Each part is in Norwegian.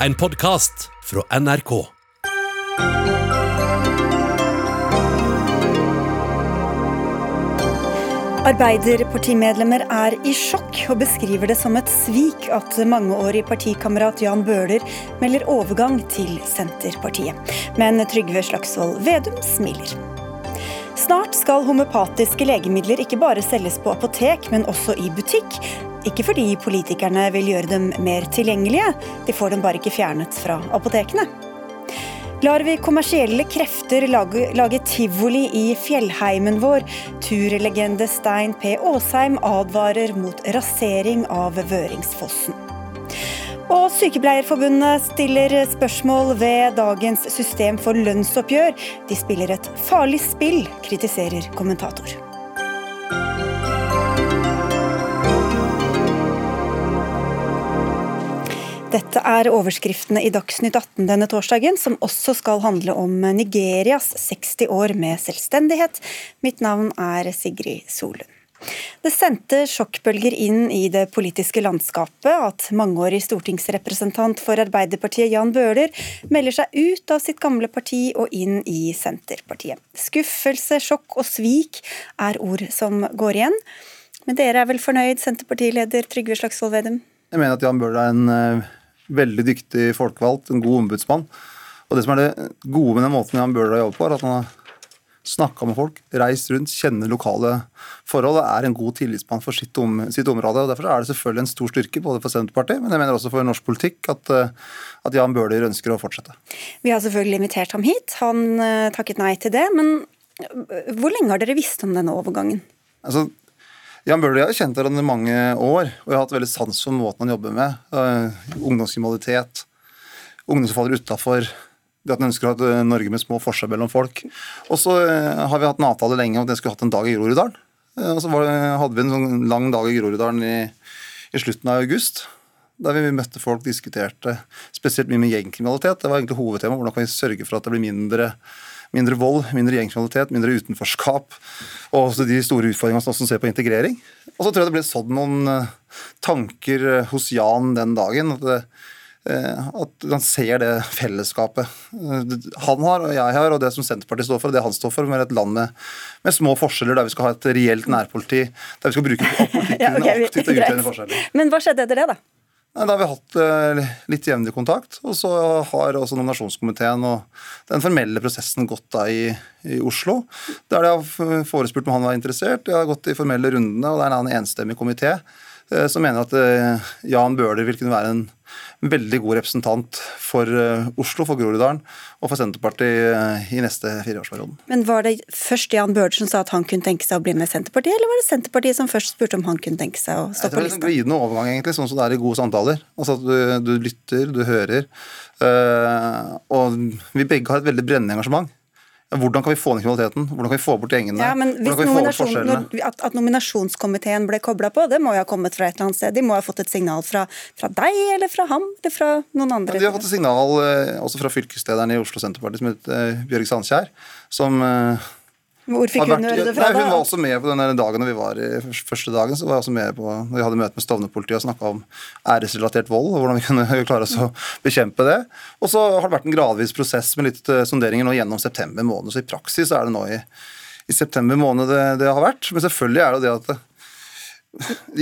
En podkast fra NRK. Arbeiderpartimedlemmer er i sjokk og beskriver det som et svik at mangeårig partikamerat Jan Bøhler melder overgang til Senterpartiet. Men Trygve Slagsvold Vedum smiler. Snart skal homøopatiske legemidler ikke bare selges på apotek, men også i butikk. Ikke fordi politikerne vil gjøre dem mer tilgjengelige, de får dem bare ikke fjernet fra apotekene. Lar vi kommersielle krefter lage, lage tivoli i fjellheimen vår? Turlegende Stein P. Aasheim advarer mot rasering av Vøringsfossen. Og Sykepleierforbundet stiller spørsmål ved dagens system for lønnsoppgjør. De spiller et farlig spill, kritiserer kommentator. Dette er overskriftene i Dagsnytt 18 denne torsdagen, som også skal handle om Nigerias 60 år med selvstendighet. Mitt navn er Sigrid Solund. Det sendte sjokkbølger inn i det politiske landskapet at mangeårig stortingsrepresentant for Arbeiderpartiet Jan Bøhler melder seg ut av sitt gamle parti og inn i Senterpartiet. Skuffelse, sjokk og svik er ord som går igjen. Men dere er vel fornøyd, Senterpartileder Trygve Slagsvold Vedum? Jeg mener at Jan Bøhler er en uh, veldig dyktig folkevalgt, en god ombudsmann. Og det som er det gode med den måten Jan Bøhler har jobbet på, er at han har snakka med folk, reist rundt, kjenner lokale forhold og er en god tillitsmann for sitt, om, sitt, område. og Derfor er det selvfølgelig en stor styrke både for Senterpartiet, men jeg mener også for norsk politikk at, at Jan Bøhler ønsker å fortsette. Vi har selvfølgelig invitert ham hit. Han uh, takket nei til det. Men hvor lenge har dere visst om denne overgangen? Altså, Jan Bøhler har kjent hverandre i mange år, og jeg har hatt veldig sans for måten han jobber med. Uh, ungdomskriminalitet, ungdom som faller utafor. Det at han ønsker å ha et Norge med små forskjeller mellom folk. Og så uh, har vi hatt en avtale lenge om at jeg skulle hatt en dag i Groruddalen. Uh, og så det, hadde vi en sånn lang dag i Groruddalen i, i slutten av august der vi møtte folk, diskuterte spesielt mye med gjengkriminalitet. Det var egentlig hovedtema. Hvordan kan vi sørge for at det blir mindre mindre vold, mindre gjengkriminalitet, mindre utenforskap. Og også de store utfordringene som ser på integrering. Og så tror jeg det ble sådd noen eh, tanker eh, hos Jan den dagen. at det, eh, at han ser det fellesskapet han har og jeg har, og det som Senterpartiet står for, og det han står for, med et land med, med små forskjeller, der vi skal ha et reelt nærpoliti, der vi skal bruke politikken ja, okay, aktivt til å utjevne forskjeller. Men hva skjedde etter det, da? Da har vi hatt eh, litt jevnlig kontakt. Og så har også nominasjonskomiteen og den formelle prosessen gått da i, i Oslo. Der de har forespurt om han var interessert. De har gått de formelle rundene, og det er en enstemmig komité eh, som mener at eh, Jan Bøhler vil kunne være en veldig god representant for eh, Oslo, for Groruddalen og for Senterpartiet eh, i neste fireårsperioden. Men Var det først Jan Bøhler som sa at han kunne tenke seg å bli med Senterpartiet, eller var det Senterpartiet som først spurte om han kunne tenke seg å stå på lista? Det er en glidende overgang, egentlig, sånn som det er i gode samtaler. Altså at du, du lytter, du hører. Øh, og vi begge har et veldig brennende engasjement. Hvordan kan vi få ned kriminaliteten? Hvordan kan vi få bort gjengene? Ja, men hvis nominasjon, at, at, nominasjonskomiteen ble kobla på, det må jo ha kommet fra et eller annet sted. De må ha fått et signal fra, fra deg, eller fra ham, eller fra noen andre? Ja, de har fått et signal eh, også fra fylkeslederen i Oslo Senterparti, som heter eh, Bjørg Sandkjær, som eh, hvor fikk hun høre det fra? Nei, hun var også med på den dagen vi var i første dagen, så var jeg også med på når vi hadde møte med Stovner-politiet og snakka om æresrelatert vold, og hvordan vi kunne klare oss å bekjempe det. Og så har det vært en gradvis prosess med litt eh, sonderinger nå gjennom september måned. Så i praksis er det nå i, i september måned det, det, har vært. Men selvfølgelig er det det at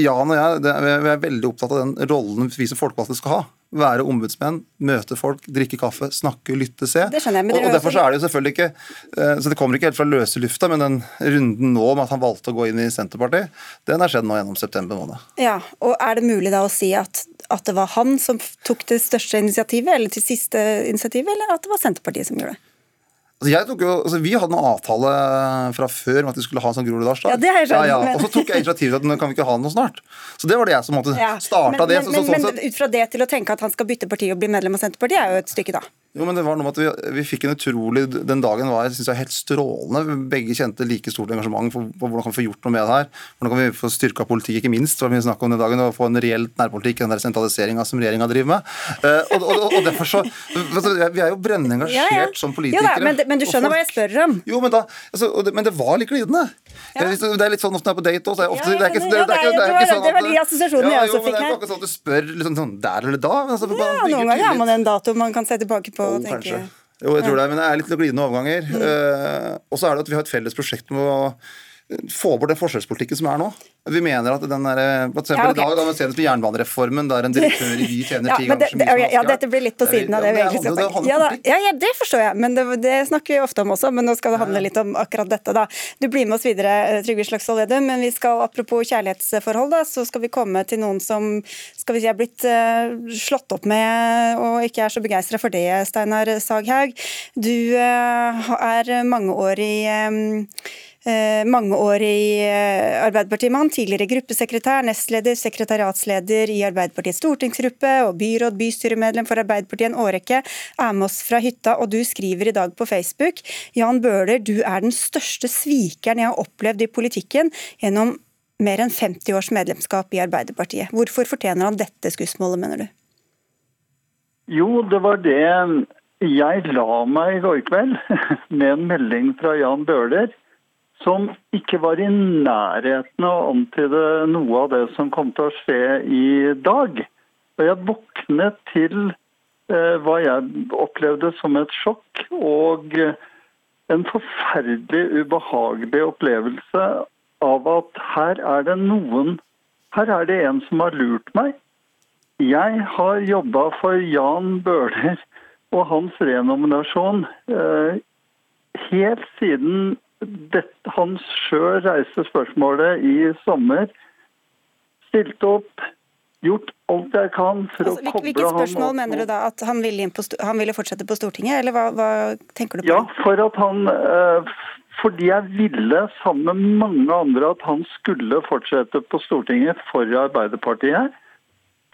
Jan og jeg det, vi er veldig opptatt av den rollen vi som folkevalgte skal ha være ombudsmenn, møte folk, drikke kaffe, snakke, lytte, se. Det skjønner jeg, men og, og Derfor så er det jo selvfølgelig ikke eh, så Det kommer ikke helt fra løse lufta, men den runden nå med at han valgte å gå inn i Senterpartiet, den har skjedd nå gjennom september måned. Ja, og Er det mulig da å si at, at det var han som tok det største initiativet, eller til siste initiativet, eller at det var Senterpartiet som gjorde det? Altså jo, altså vi hadde en avtale fra før om at vi skulle ha en sånn Groruddalsdag. Ja, det har jeg skjønt, ja, ja. Og så tok jeg initiativ til at nå kan vi ikke ha noe snart. Så det var det jeg som måtte ja, starta det. Men, så, så, sånn men, ut fra det til å tenke at han skal bytte parti og bli medlem av Senterpartiet, er jo et stykke, da. Jo, men det var noe med at vi, vi fikk en utrolig Den dagen var synes jeg, helt strålende. Begge kjente like stort engasjement for, for hvordan kan vi få gjort noe med det her. Hvordan kan vi få styrka politikk, ikke minst. var mye snakk om den dagen, og Få en reelt nærpolitikk, den der sentraliseringa som regjeringa driver med. Uh, og, og, og, derfor så Vi er jo brennende engasjert ja, ja. som politikere. Jo da, men, men, du skjønner hva jeg spør om? Jo, men, da, altså, det, men det var litt glidende. Ja. Det er litt sånn ofte når jeg er på date ofte, det er ikke, det, det, er det, er ikke sånn at Det var de assosiasjonene jeg også fikk her. Det er ikke sånn at du spør liksom, sånn, der eller da. Altså, ja, noen ganger har man en dato man kan se tilbake på. Oh, jeg. Jo, jeg tror det, men det er litt glidende overganger. Mm. Uh, og så er det at vi har et felles prosjekt med å få bort den forskjellspolitikken som er nå. Vi mener at den der, for eksempel ja, okay. i dag, da, vi ser det med jernbanereformen, der en direktør i Vy tjener ti ja, ganger så mye som Ja, dette blir litt på siden av det. det, det, det, ja, da, ja, ja, det forstår jeg, men det, det, snakker vi ofte om også. Men nå skal det handle litt om akkurat dette, da. Du blir med oss videre, eh, Trygve Slagsvold Vedum, men vi skal apropos kjærlighetsforhold, da, så skal vi komme til noen som skal vi si er blitt uh, slått opp med og ikke er så begeistra for det, Steinar Saghaug. Du uh, er mangeårig um, Eh, mangeårig eh, Arbeiderpartimann, tidligere gruppesekretær, nestleder, sekretariatsleder i Arbeiderpartiets stortingsgruppe og byråd, bystyremedlem for Arbeiderpartiet en årrekke, er med oss fra hytta, og du skriver i dag på Facebook Jan Bøhler, du er den største svikeren jeg har opplevd i politikken gjennom mer enn 50 års medlemskap i Arbeiderpartiet. Hvorfor fortjener han dette skussmålet, mener du? Jo, det var det jeg la meg i går kveld med en melding fra Jan Bøhler som ikke var i nærheten av å antyde noe av det som kom til å skje i dag. Og jeg våknet til eh, hva jeg opplevde som et sjokk og en forferdelig ubehagelig opplevelse av at her er det noen Her er det en som har lurt meg. Jeg har jobba for Jan Bøhler og hans renominasjon eh, helt siden dette, han sjøl reiste spørsmålet i sommer. Stilte opp, gjort alt jeg kan for altså, å koble Hvilket spørsmål han mener du da? At han ville, han ville, fortsette på Stortinget, eller hva, hva, tenker du på? Ja, for at han eh, fordi jeg ville, sammen med mange andre, at han skulle fortsette på Stortinget for Arbeiderpartiet.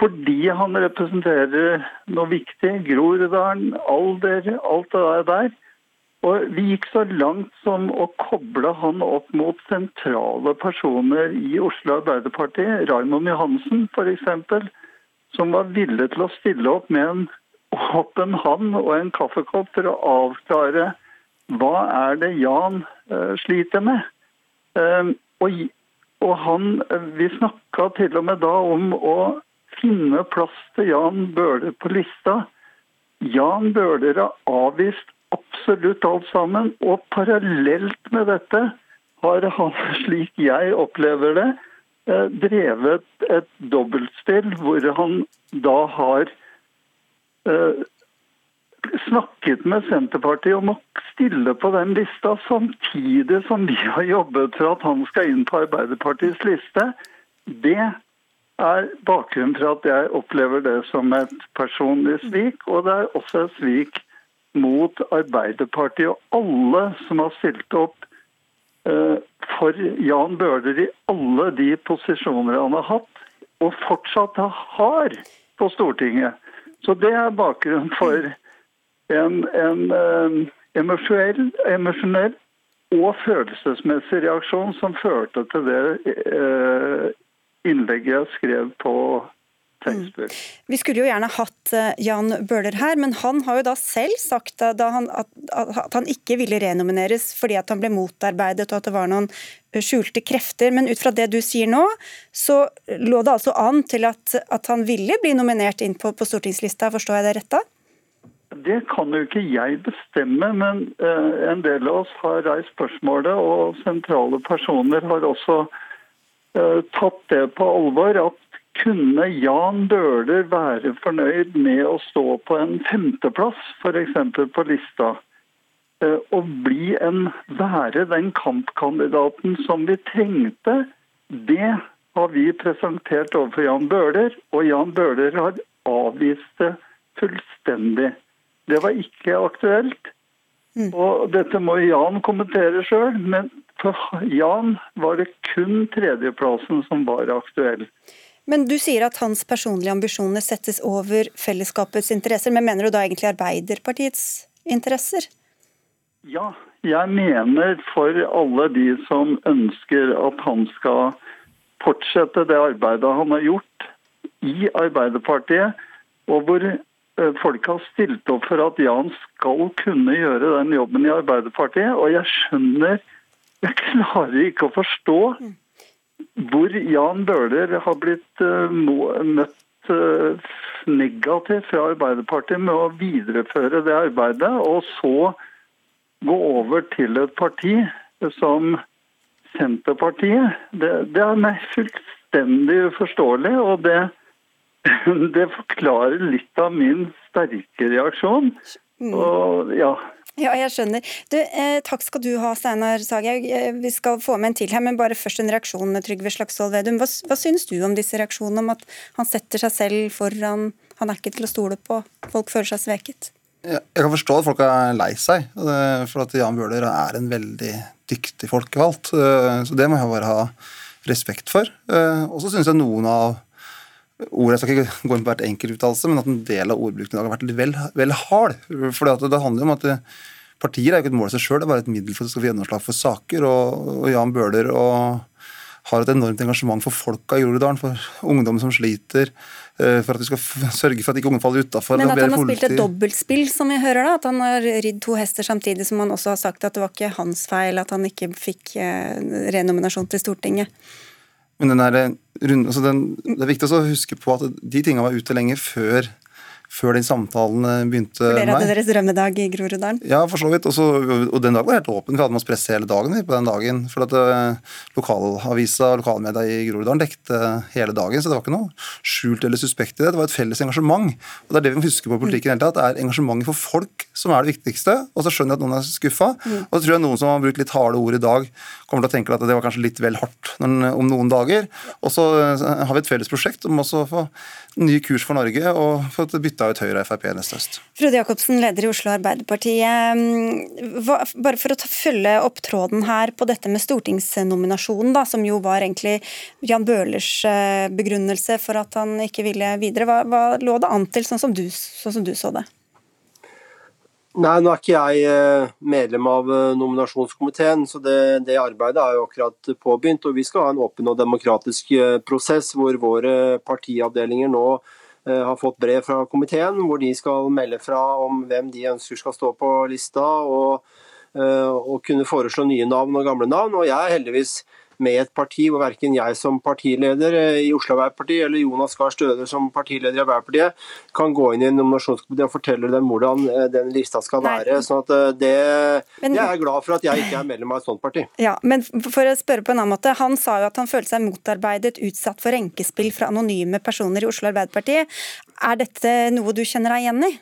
Fordi han representerer noe viktig. Groruddalen, alder, alt det der. Og Vi gikk så langt som å koble han opp mot sentrale personer i Oslo Arbeiderparti. Raymond Johansen f.eks., som var villig til å stille opp med en åpen hånd og en kaffekopp for å avklare hva er det Jan uh, sliter med. Uh, og, og, han, Vi snakka til og med da om å finne plass til Jan Bøhler på lista. Jan Bøhler har avvist absolutt alt sammen. Og parallelt med dette har han, slik jeg opplever det, eh, drevet et dobbeltspill hvor han da har eh, snakket med Senterpartiet om å stille på den lista, samtidig som vi har jobbet for at han skal inn på Arbeiderpartiets liste. Det er bakgrunnen for at jeg opplever det som et personlig svik, og det er også et svik mot Arbeiderpartiet og alle som har stilt opp eh, for Jan Bøhler i alle de posisjoner han har hatt, og fortsatt har på Stortinget. Så det er bakgrunnen for en, en eh, emosjonell, og følelsesmessig reaksjon som førte til det eh, innlegget jeg skrev på Facebook. Mm. Vi skulle jo gjerne hatt eh, Jan Bøhler her, men han har jo da selv sagt han, at, at, han ikke ville renomineres fordi at han ble motarbeidet og at det var noen eh, skjulte krefter. Men ut fra det du sier nå, så lå det altså an til at, at han ville bli nominert inn på, på stortingslista, forstår jeg det rett da? Det kan jo ikke jeg bestemme, men uh, en del av oss har reist spørsmålet, og sentrale personer har også tatt det på alvor. At kunne Jan Bøhler være fornøyd med å stå på en femteplass, f.eks. på lista, eh, og bli en, være den kampkandidaten som vi trengte? Det har vi presentert overfor Jan Bøhler, og Jan Bøhler har avvist det fullstendig. Det var ikke aktuelt. Mm. Og Dette må Jan kommentere sjøl, men for Jan var det kun tredjeplassen som var aktuell. Men du sier at hans personlige ambisjoner settes over fellesskapets interesser, men mener du da egentlig Arbeiderpartiets interesser? Ja, jeg mener for alle de som ønsker at han skal fortsette det arbeidet han har gjort i Arbeiderpartiet, og hvor eh, folk har stilt opp for at Jan skal kunne gjøre den jobben i Arbeiderpartiet. Og jeg skjønner Jeg klarer ikke å forstå hvor Jan Bøhler har blitt uh, møtt uh, negativt fra Arbeiderpartiet med å videreføre det arbeidet, og så gå over til et parti som Senterpartiet. Det, det er meg fullstendig uforståelig, og det, det forklarer litt av min sterke reaksjon. Mm. Og ja, Ja, jeg skjønner. Du, eh, takk skal du ha, Steinar Saghaug. Eh, vi skal få med en til her, men bare først en reaksjon, Trygve Slagsvold Vedum. Hva, hva syns du om disse reaksjonene, om at han setter seg selv foran Han er ikke til å stole på. Folk føler seg sveket. Jeg kan forstå at folk er lei seg, eh, for at Jan Bøhler er en veldig dyktig folkevalgt. eh, Så det må jeg bare ha respekt for. Eh, Og så syns jeg noen av ordene, Jeg skal ikke gå inn på hvert enkeltuttalelse, men at en del av ordbruken i dag har vært litt vel, vel hard. For det handler jo om at partier er jo ikke et mål i seg sjøl, det er bare et middel for at du skal få gjennomslag for saker. Og, og Jan Bøhler har et enormt engasjement for folka i Groruddalen, for ungdom som sliter, eh, for at vi skal sørge for at ikke unge faller utafor. Men at han har spilt et dobbeltspill, som vi hører da, at han har ridd to hester samtidig som han også har sagt at det var ikke hans feil at han ikke fikk eh, renominasjon til Stortinget. Men den der, eh, runde, altså den, det er viktig å huske på at de tinga var ute lenge før, før den samtalen eh, begynte For dere hadde meg. deres drømmedag i Groruddalen. Ja, for så vidt. Også, og den dagen var helt åpen. Vi hadde med oss presse hele dagen. på den dagen, For at eh, lokalavisa og lokalmedia i Groruddalen dekte hele dagen. Så det var ikke noe skjult eller suspekt i det. Det var et felles engasjement. Og det er det vi må huske på i politikken hele tatt. Det er engasjementet for folk som er det viktigste. Og så skjønner jeg at noen er skuffa. Og så tror jeg noen som har brukt litt harde ord i dag, kommer til å tenke at det var kanskje litt vel hardt om noen dager. Og så eh, har vi et felles prosjekt om også å få ny kurs for Norge og få bytta ut Høyre og Frp neste høst. Frode Jacobsen, leder i Oslo Arbeiderparti. Bare for å ta, følge opp tråden her på dette med stortingsnominasjonen, da, som jo var egentlig Jan Bøhlers eh, begrunnelse for at han ikke ville videre. Hva, hva lå det an til, sånn som du, sånn som du så det? Nei, nå er ikke jeg eh, medlem av eh, nominasjonskomiteen, så det, det arbeidet er jo akkurat påbegynt. Og vi skal ha en åpen og demokratisk prosess hvor våre partiavdelinger nå har fått brev fra komiteen hvor de skal melde fra om hvem de ønsker skal stå på lista, og, eh, og kunne foreslå nye navn og gamle navn. Og jeg er heldigvis med et parti hvor verken jeg som partileder eh, i Oslo Arbeiderparti eller Jonas Gahr Støre som partileder i Arbeiderpartiet kan gå inn i en nominasjonskomité og fortelle dem hvordan eh, den lista skal være. sånn at eh, det, Men- Jeg er glad for at jeg ikke er medlem av et sånt parti. Ja, men for å spørre på en annen måte, Han sa jo at han følte seg motarbeidet, utsatt for renkespill fra anonyme personer i Oslo Arbeiderparti. Er dette noe du kjenner deg igjen i?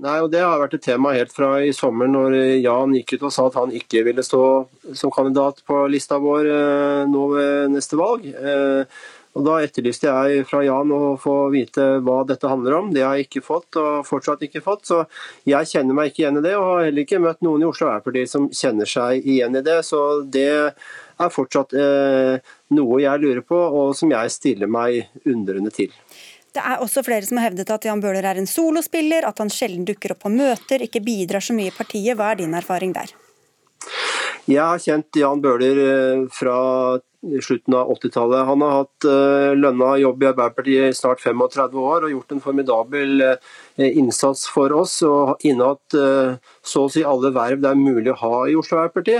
Nei, og Det har vært et tema helt fra i sommer, når Jan gikk ut og sa at han ikke ville stå som kandidat på lista vår eh, nå ved neste valg. Eh, Og Da etterlyste jeg fra Jan å få vite hva dette handler om. Det har jeg ikke fått, og fortsatt ikke fått. Så jeg kjenner meg ikke igjen i det, og har heller ikke møtt noen i Oslo Arbeiderparti som kjenner seg igjen i det. Så det er fortsatt eh, noe jeg lurer på, og som jeg stiller meg undrende til. Det er også flere som har hevdet at Jan Bøhler er en solospiller, at han sjelden dukker opp på møter, ikke bidrar så mye i partiet. Hva er din erfaring der? Jeg har kjent Jan Bøhler eh, fra slutten av 80-tallet. Han har hatt eh, lønna jobb i Arbeiderpartiet i snart 35 år og gjort en formidabel eh, innsats for oss. Og innehatt eh, så å si alle verv det er mulig å ha i Oslo Arbeiderparti.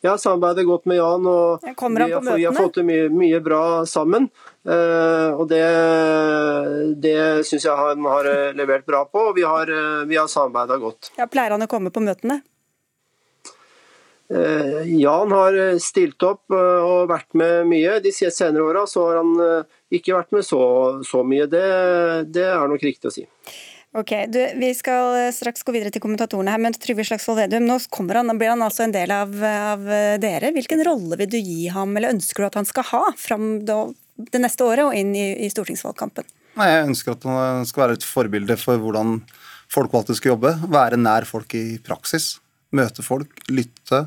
Jeg har samarbeidet godt med Jan, og vi har, vi har fått mye, mye bra sammen. Eh, og det, det syns jeg han har eh, levert bra på, og vi har, eh, vi har samarbeida godt. Ja, pleier han å komme på møtene? Ja, Jan har stilt opp og vært med mye. De senere åra har han ikke vært med så, så mye. Det, det er nok riktig å si. Ok, du, Vi skal straks gå videre til kommentatorene her, men Trygve Slagsvold Vedum, nå han, blir han altså en del av, av dere. Hvilken rolle vil du gi ham, eller ønsker du at han skal ha fram det neste året og inn i, i stortingsvalgkampen? Nei, Jeg ønsker at han skal være et forbilde for hvordan folkevalgte skal jobbe. Være nær folk i praksis. Møte folk, lytte.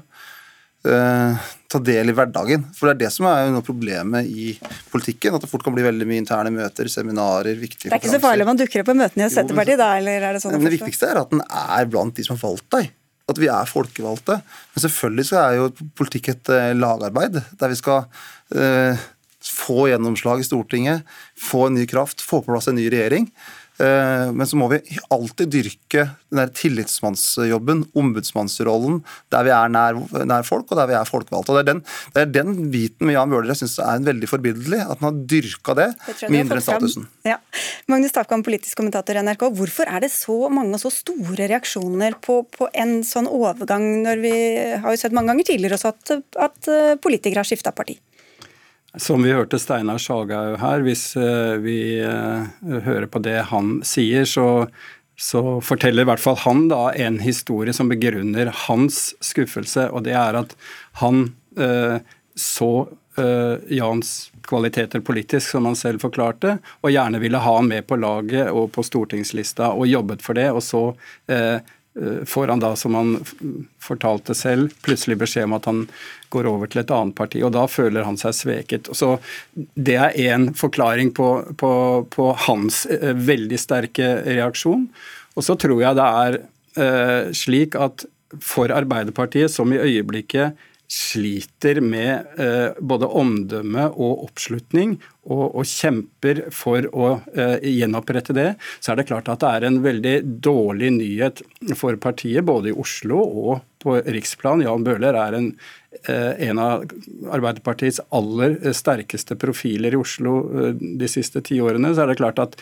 Eh, ta del i hverdagen. For det er det som er noe problemet i politikken. At det fort kan bli veldig mye interne møter, seminarer, viktige Det er ikke så farlig om man dukker opp på møtene i Senterpartiet, da? eller er det sånn? Men det viktigste er at den er blant de som har valgt deg. At vi er folkevalgte. Men selvfølgelig så er jo politikk et uh, lagarbeid, der vi skal uh, få gjennomslag i Stortinget, få en ny kraft, få på plass en ny regjering. Eh, men så må vi alltid dyrke den der tillitsmannsjobben, ombudsmannsrollen, der vi er nær, nær, folk, og der vi er folkevalgte. Det den, det er den biten med Jan Bøhler jeg syns er en veldig forbilledlig, at han har dyrka det, det mindre enn statusen. Ja. Magnus Takvam, politisk kommentator i NRK. Hvorfor er det så mange og så store reaksjoner på, på, en sånn overgang, når vi har jo sett mange ganger tidligere også at, at eh, politikere har skifta parti? Som vi hørte Steinar Sjalgaug her, hvis eh, vi eh, hører på det han sier, så, så, forteller i hvert fall han da en historie som begrunner hans skuffelse, og det er at han eh, så eh, Jans kvaliteter politisk, som han selv forklarte, og gjerne ville ha han med på laget og på stortingslista, og jobbet for det, og så eh, får han da, som han fortalte selv, plutselig beskjed om at han går over til et annet parti. og Da føler han seg sveket. Så Det er én forklaring på, på, på, hans eh, veldig sterke reaksjon. Og så tror jeg det er eh, slik at for Arbeiderpartiet, som i øyeblikket sliter med eh, både omdømme og oppslutning, og, og kjemper for å eh, gjenopprette det, så er det klart at det er en veldig dårlig nyhet for partiet, både i Oslo og på riksplan. Jan Bøhler er en, eh, en av Arbeiderpartiets aller sterkeste profiler i Oslo eh, de siste ti årene. Så er det klart at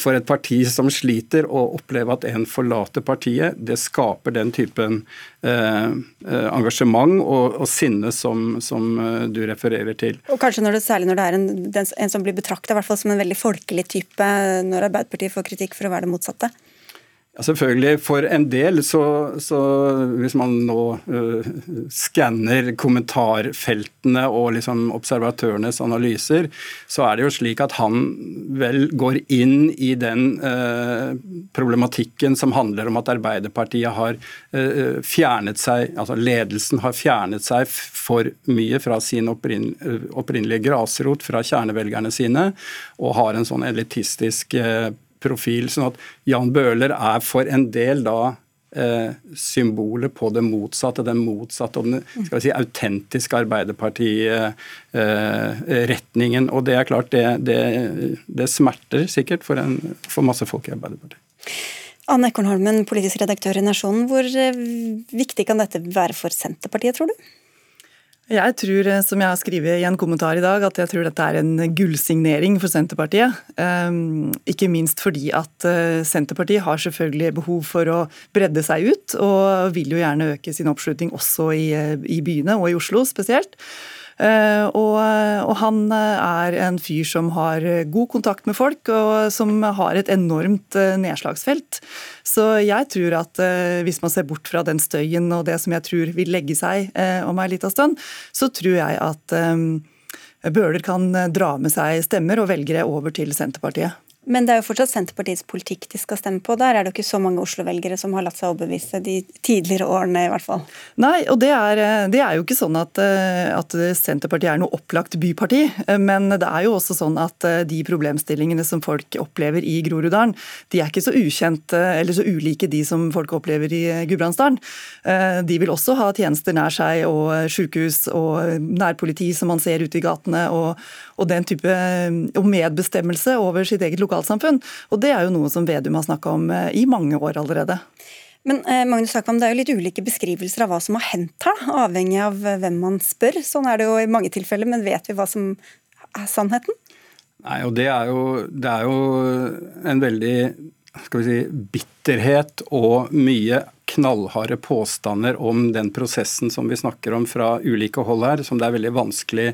for et parti som sliter å oppleve at en forlater partiet, det skaper den typen eh, eh, engasjement og, og sinne som, som, eh, du refererer til. Og kanskje når det, Særlig når det er en, en som blir betrakta som en veldig folkelig type, når Arbeiderpartiet får kritikk for å være det motsatte? Ja, selvfølgelig. For en del, så, så hvis man nå uh, skanner kommentarfeltene og liksom observatørenes analyser, så er det jo slik at han vel går inn i den uh, problematikken som handler om at Arbeiderpartiet har uh, fjernet seg, altså ledelsen har fjernet seg for mye fra sin opprinn, opprinnelige grasrot, fra kjernevelgerne sine, og har en sånn elitistisk uh, profil. sånn at Jan Bøhler er for en del da eh, symbolet på det motsatte, den motsatte og den skal vi si, autentiske Arbeiderparti-retningen. Eh, og det er klart, det, det, det smerter sikkert for, en, for masse folk i Arbeiderpartiet. Anne Ekornholmen, politisk redaktør i Nasjonen. Hvor eh, viktig kan dette være for Senterpartiet, tror du? Jeg tror, eh, som jeg har skrevet i en kommentar i dag, at jeg tror dette er en gullsignering for Senterpartiet. Um, ikke minst fordi at uh, Senterpartiet har selvfølgelig behov for å bredde seg ut, og vil jo gjerne øke sin oppslutning også i, eh, i byene, og i Oslo spesielt. Eh, og, og, han eh, er en fyr som har god kontakt med folk, og som har et enormt eh, nedslagsfelt. Så jeg tror at hvis man ser bort fra den støyen og det som jeg tror vil legge seg om ei lita stund, så tror jeg at Bøhler kan dra med seg stemmer og velgere over til Senterpartiet. Men det er jo fortsatt Senterpartiets politikk de skal stemme på. Der er det jo ikke så mange Oslo-velgere som har latt seg overbevise de tidligere årene, i hvert fall. Nei, og det er, det er jo ikke sånn at, at, Senterpartiet er noe opplagt byparti. Men det er jo også sånn at de problemstillingene som folk opplever i Groruddalen, de er ikke så ukjente eller så ulike de som folk opplever i Gudbrandsdalen. De vil også ha tjenester nær seg, og sykehus og nærpoliti som man ser ute i gatene, og, og den type og medbestemmelse over sitt eget lokalsamfunn. Og det er jo noe som Vedum har snakka om eh, i mange år allerede. Men eh, Magnus Akvam, Det er jo litt ulike beskrivelser av hva som har hendt her, avhengig av eh, hvem man spør. Sånn er det jo i mange tilfeller, men vet vi hva som er sannheten? Nei, og det er jo, det er jo en veldig skal vi si, bitterhet og mye knallharde påstander om den prosessen som vi snakker om fra ulike hold her, som det er veldig vanskelig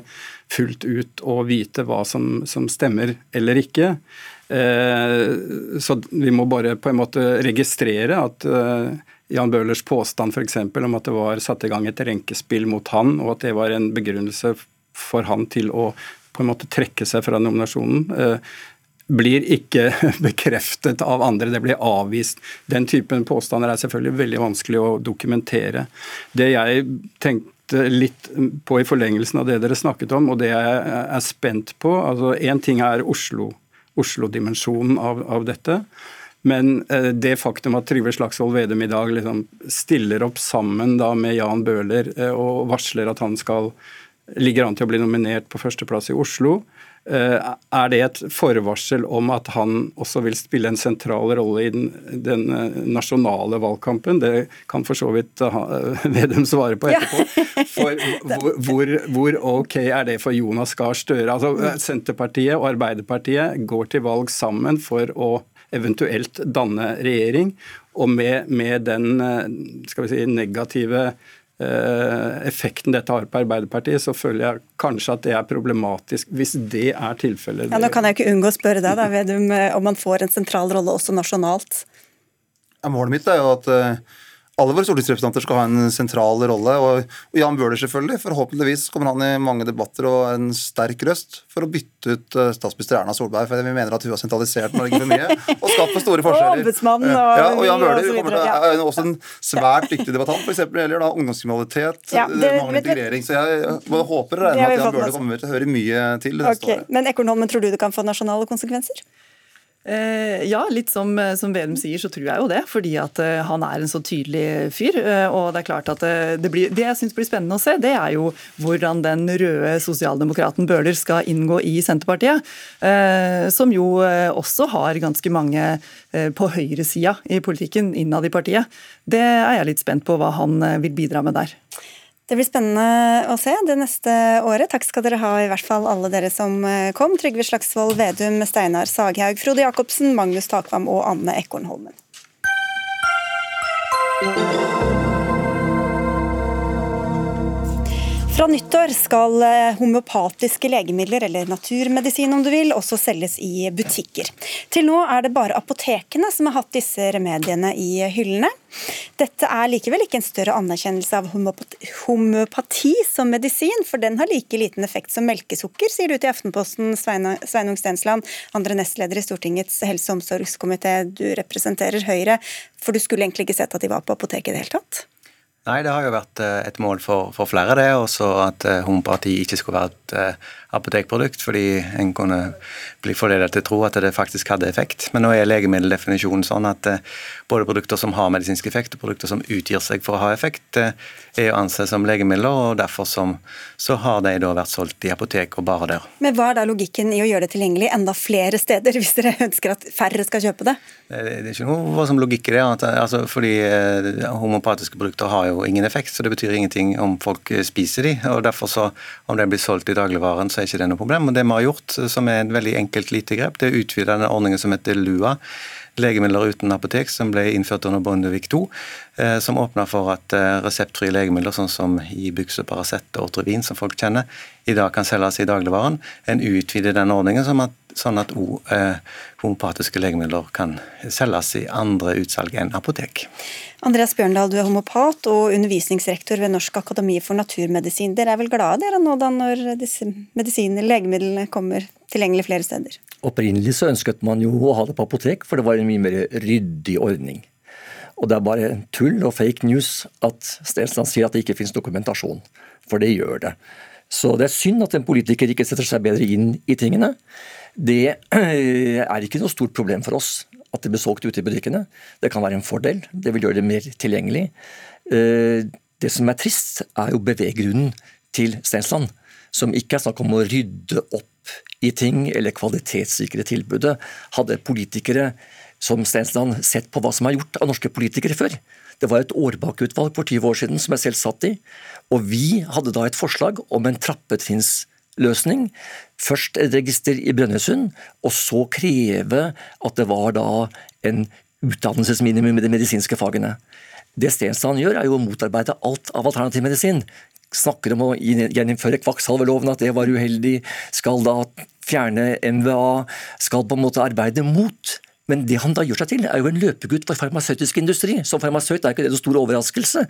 fullt ut å vite hva som, som stemmer eller ikke. Eh, så vi må bare på en måte registrere at eh, Jan Bøhlers påstand f.eks. om at det var satt i gang et renkespill mot han, og at det var en begrunnelse for han til å på en måte trekke seg fra nominasjonen. Eh, blir ikke bekreftet av andre, det blir avvist. Den typen påstander er selvfølgelig veldig vanskelig å dokumentere. Det jeg tenkte litt, på i forlengelsen av det dere snakket om, og det jeg er spent på. altså Én ting er Oslo, Oslo-dimensjonen av, av, dette. Men eh, det faktum at Trygve Slagsvold Vedum i dag liksom stiller opp sammen da med Jan Bøhler eh, og varsler at han skal ligger an til å bli nominert på førsteplass i Oslo, er det et forvarsel om at han også vil spille en sentral rolle i den, den eh, nasjonale valgkampen? Det kan for så vidt eh, Vedum svare på etterpå. For hvor, hvor, hvor, ok er det for Jonas Gahr Støre? Altså, Senterpartiet og Arbeiderpartiet går til valg sammen for å eventuelt danne regjering. Og med, med den skal vi si, negative Eh, effekten dette har på Arbeiderpartiet, så føler jeg kanskje at det er problematisk, hvis det er tilfellet. Ja, nå kan jeg ikke unngå å spørre deg da, Vedum, eh, om man får en sentral rolle også nasjonalt? Ja, målet mitt er jo at uh, alle våre stortingsrepresentanter skal ha en sentral rolle. Og, og Jan Bøhler selvfølgelig. Forhåpentligvis kommer han i mange debatter og en sterk røst for å bytte ut uh, statsminister Erna Solberg. For vi mener at hun har sentralisert Norge for mye og skapt for store forskjeller. og, ja, og Jan Bøhler og til, er også en svært dyktig debattant, f.eks. når det gjelder da, ungdomskriminalitet, ja, manglende integrering. Så jeg både håper og regner med at Jan Bøhler kommer til å høre mye til det neste okay. året. Men Ekornholmen, tror du det kan få nasjonale konsekvenser? Eh, ja, litt som, eh, som Vedum sier, så tror jeg jo det. Fordi at eh, han er en så tydelig fyr. Og det er klart at det, blir, det jeg syns blir spennende å se, det er jo hvordan den røde sosialdemokraten Bøhler skal inngå i Senterpartiet. Som jo også har ganske mange på høyresida i politikken innad i partiet. Det er jeg litt spent på hva han vil bidra med der. Det blir spennende å se det neste året. Takk skal dere ha, i hvert fall alle dere som eh, kom. Trygve Slagsvold Vedum, Steinar Saghaug, Frode Jacobsen, Magnus Takvam og Anne Ekornholmen. Fra nyttår skal eh, homeopatiske legemidler, eller naturmedisin om du vil, også selges i butikker. Til nå er det bare apotekene som har hatt disse remediene i hyllene. Dette er likevel ikke en større anerkjennelse av homeopati som medisin, for den har like liten effekt som melkesukker, sier du til Aftenposten, Sveinung Stensland, andre nestleder i Stortingets helse- og omsorgskomité. Du representerer Høyre, for du skulle egentlig ikke sett at de var på apoteket i det hele tatt? Nei, det har jo vært eh, et mål for, for flere, det. Også at eh, homopati ikke skulle uh, apotekprodukt, fordi en kunne bli forledet til å tro at det faktisk hadde effekt. Men nå er legemiddeldefinisjonen sånn at uh, både produkter som har medisinsk effekt, og produkter som utgir seg for å ha effekt, uh, er å anse som legemidler, og derfor som, så har de da vært solgt i apotek og bare der. Men hva er da logikken i å gjøre det tilgjengelig enda flere steder, hvis dere ønsker at færre skal kjøpe det? Det, det er ikke noe som logikk i det, altså, fordi homopatiske produkter har jo ingen effekt, så det betyr ingenting om folk spiser de, og derfor så, Om det blir solgt i dagligvaren, så er ikke det noe problem. Og Det vi har gjort, som er et veldig enkelt lite grep, det er å utvide denne ordningen som heter LUA legemidler uten apotek, som ble innført under Bondevik II, eh, som åpna for at eh, reseptfrie legemidler, sånn som Ibux og Paracet og Ortrevin, som folk kjenner, i dag kan selges i dagligvaren. En utvider den ordningen sånn at, at eh, homopatiske legemidler kan selges i andre utsalg enn apotek. Andreas Bjørndal, du er homopat og undervisningsrektor ved Norsk akademi for naturmedisin. Dere er vel glade dere nå da når disse medisinene, legemidlene, kommer tilgjengelig flere steder? Opprinnelig så ønsket man jo å ha det på apotek, for det var en mye mer ryddig ordning. Og det er bare tull og fake news at Stensland sier at det ikke finnes dokumentasjon, for det gjør det. Så det er synd at en politiker ikke setter seg bedre inn i tingene. Det er ikke noe stort problem for oss at det blir solgt ute i butikkene. Det kan være en fordel, det vil gjøre det mer tilgjengelig. Eh, det som er trist, er jo beveggrunnen til Stensland, som ikke er snakk om å rydde opp i ting eller kvalitetssikre tilbudet. Hadde politikere som Stensland sett på hva som er gjort av norske politikere før. Det var et Årbakk-utvalg for 20 år siden som jeg selv satt i. Og vi hadde da et forslag om en trappetrinnsløsning. Først et register i Brønnøysund, og så kreve at det var da en utdannelsesminimum i de medisinske fagene. Det Stensland gjør, er jo å motarbeide alt av alternativ medisin snakker om å gjeninnføre kvakksalverloven, at det var uheldig, skal da fjerne NVA, skal på en måte arbeide mot. Men det han da gjør seg til, er jo en løpegutt for farmasøytisk industri. Som farmasøyt er ikke det noen stor overraskelse.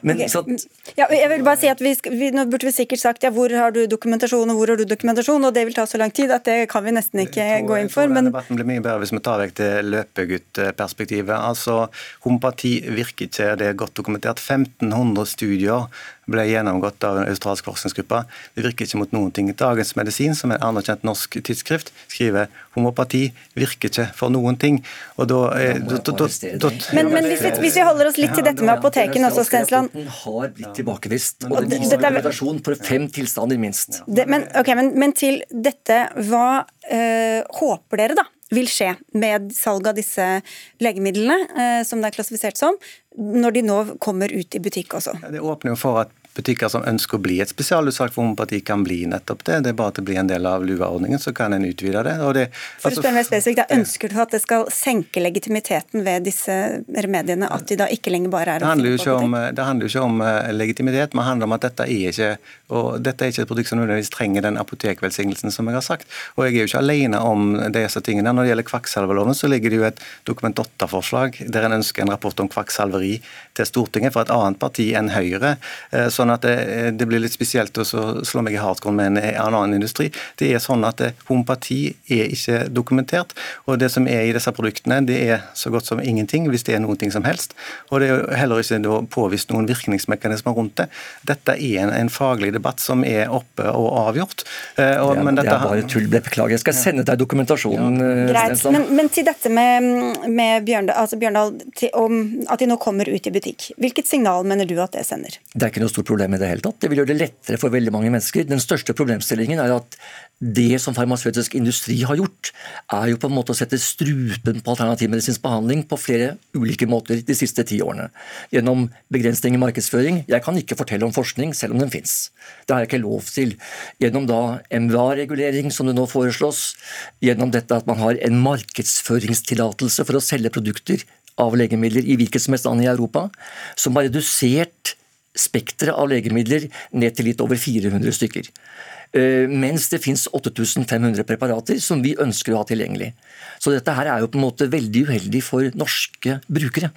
Men, okay. ja, jeg vil bare si at vi, vi, Nå burde vi sikkert sagt ja, hvor har du dokumentasjon og hvor har du dokumentasjon, og det vil ta så lang tid at det kan vi nesten ikke tror, gå inn for. Men debatten blir mye bedre hvis vi tar vekk det løpeguttperspektivet. Altså, Homopati virker ikke, det er godt dokumentert. 1500 studier ble gjennomgått av en australsk forskningsgruppe. Det virker ikke mot noen ting. Dagens Medisin, som er et anerkjent norsk tidsskrift, skriver homopati virker ikke for noen ting. Og da, eh, da, da, da men, men hvis, vi, hvis, vi, holder oss litt til dette med apotekene også, Stensland har blitt tilbakevist. Og det viser dokumentasjon for fem tilstander, minst. Det, men, okay, men, men, til dette, hva øh, håper dere da vil skje med salg av disse legemidlene, øh, som det er klassifisert som, når de nå kommer ut i butikk også? Det åpner jo for at butikker som ønsker å bli et spesialutsalg for homopati, kan bli nettopp det. Det er bare at det blir en del av LUA-ordningen, så kan en utvide det. det for å altså, spørre mer spesifikt, da, Ønsker du at det skal senke legitimiteten ved disse remediene, at de da ikke lenger bare er finne på om, Det handler jo ikke om uh, legitimitet, men handler om at dette er ikke og dette er ikke et produkt som nødvendigvis trenger den apotekvelsignelsen som jeg har sagt. Og jeg er jo ikke alene om disse tingene. Når det gjelder kvakksalverloven, så ligger det jo et Dokument 8-forslag der en ønsker en rapport om kvakksalveri til Stortinget fra et annet parti enn Høyre. Eh, sånn at det, det blir litt spesielt å slå meg i hardcore med en, annen industri. Det er sånn at eh, homopati er ikke dokumentert. Og det som er i disse produktene, det er så godt som ingenting, hvis det er noen ting som helst. Og det er jo heller ikke påvist noen virkningsmekanismer rundt det. Dette er en, en faglig debatt som er oppe og avgjort. Eh, og, det, er, det er bare tull. Beklager. Jeg skal sende deg dokumentasjonen. Ja. Greit, men, men, til dette med, med Bjørndal, altså Bjørndal til, om at de nå kommer ut i butikk. Hvilket signal mener du at det sender? Det er ikke noe stort problem i det hele tatt. Det vil gjøre det lettere for veldig mange mennesker. Den største problemstillingen er at det som farmasøytisk industri har gjort, er jo på en måte å sette strupen på alternativmedisinsk behandling på flere ulike måter de siste ti årene. Gjennom begrensning i markedsføring. Jeg kan ikke fortelle om forskning, selv om den fins. Det har jeg ikke lov til. Gjennom da MVA-regulering, som det nå foreslås. Gjennom dette at man har en markedsføringstillatelse for å selge produkter av legemidler i hvilket som helst land i Europa, som har redusert spekteret av legemidler ned til litt over 400 stykker. Eh, mens det finnes 8500 preparater som vi ønsker å ha tilgjengelig. Så dette her er jo på en måte veldig uheldig for norske brukere.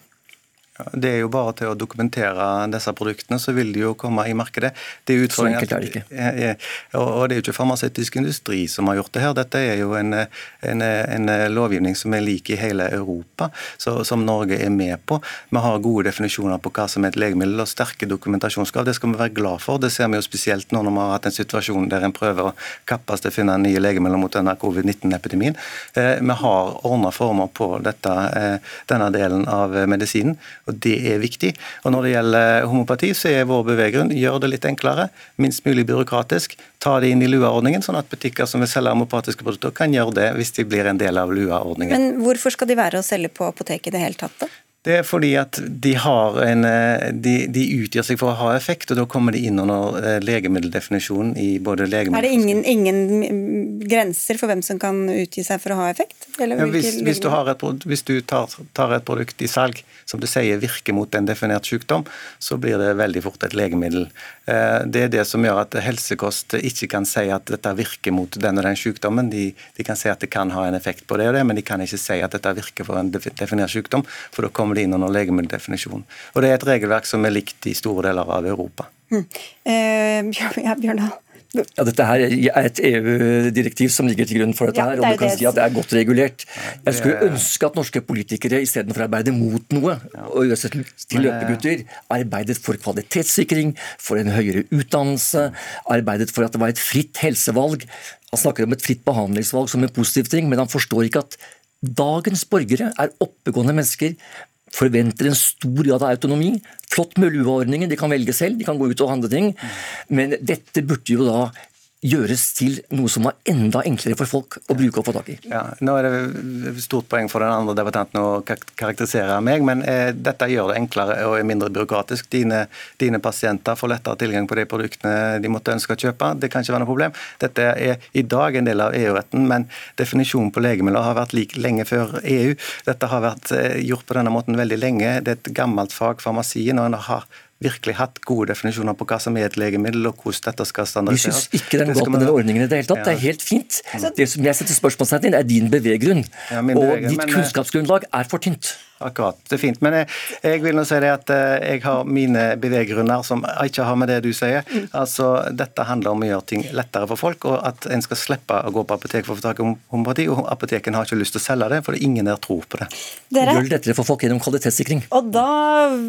Det er jo bare til å dokumentere disse produktene, så vil de jo komme i markedet. Det er så enkelt er det ikke. Og det er jo ikke farmasøytisk industri som har gjort det her. Dette er jo en, en, en lovgivning som er lik i hele Europa, så, som Norge er med på. Vi har gode definisjoner på hva som er et legemiddel og sterke dokumentasjonskrav. Det skal vi være glad for. Det ser vi jo spesielt nå når vi har hatt en situasjon der en prøver å kappes til å finne nye legemidler mot denne covid-19-epidemien. Eh, vi har ordna former på dette, eh, denne delen av medisinen og Det er viktig. Og Når det gjelder homopati, så er vår beveggrunn gjør det litt enklere, minst mulig byråkratisk. Ta det inn i LUA-ordningen, sånn at butikker som vil selge homopatiske produkter, kan gjøre det hvis de blir en del av LUA-ordningen. Men Hvorfor skal de være å selge på apoteket i det hele tatt? da? Det er fordi at de, har en, eh, de, de, utgjør seg for å ha effekt, og da kommer de inn under eh, legemiddeldefinisjonen i både legemiddel... Er det ingen, ingen, grenser for hvem som kan utgi seg for å ha effekt? Ja, hvis, hvis, du, et, hvis du tar, tar, et produkt i salg som du sier virker mot en definert sykdom, så blir det veldig fort et legemiddel. Eh, det er det som gjør at helsekost ikke kan si at dette virker mot den og den sykdommen. De, de kan si at det kan ha en effekt på det og det, men de kan ikke si at dette virker for en definert sykdom, for da kommer kommer det inn under legemiddeldefinisjon. Og Det er et regelverk som er likt i store deler av Europa. Mm. Eh, Bjørndal? Ja, Dette her er et EU-direktiv som ligger til grunn for dette. her, og du kan si at det er godt regulert. Jeg skulle ønske at norske politikere istedenfor å arbeide mot noe og gjøre seg til løpegutter, arbeidet for kvalitetssikring, for en høyere utdannelse, arbeidet for at det var et fritt helsevalg. Han snakker om et fritt behandlingsvalg som en positiv ting, men han forstår ikke at dagens borgere er oppegående mennesker forventer en stor grad av autonomi. Flott med LUA-ordningen, de kan velge selv, de kan gå ut og handle ting. Men dette burde jo da gjøres til noe som var enda enklere for folk å bruke og få tak i. Ja, nå er det stort poeng for den andre debattanten å karakterisere meg, men eh, dette gjør det enklere og er mindre byråkratisk. Dine, dine, pasienter får lettere tilgang på de produktene de måtte ønske å kjøpe. Det kan ikke være noe problem. Dette er i dag en del av EU-retten, men definisjonen på legemidler har vært lik lenge før EU. Dette har vært eh, gjort på denne måten veldig lenge. Det er et gammelt fag, farmasien, og en har virkelig hatt gode definisjoner på hva som er et legemiddel, og hvordan dette skal standardiseres. Vi syns ikke det er noe galt med den ordningen i det hele tatt. Ja. Det er helt fint. Det som jeg setter spørsmålstegn til, er din beveggrunn. Ja, og ditt kunnskapsgrunnlag er for tynt. Akkurat. Det er fint. Men jeg, jeg vil nå si det at eh, jeg har mine beveggrunner som ikke har med det du sier. Altså, Dette handler om å gjøre ting lettere for folk, og at en skal slippe å gå på apotek for å få tak i homopati. Og apotekene har ikke lyst til å selge det, for det er ingen der tror på det. Dere? Gjør det lettere for folk gjennom kvalitetssikring. Og da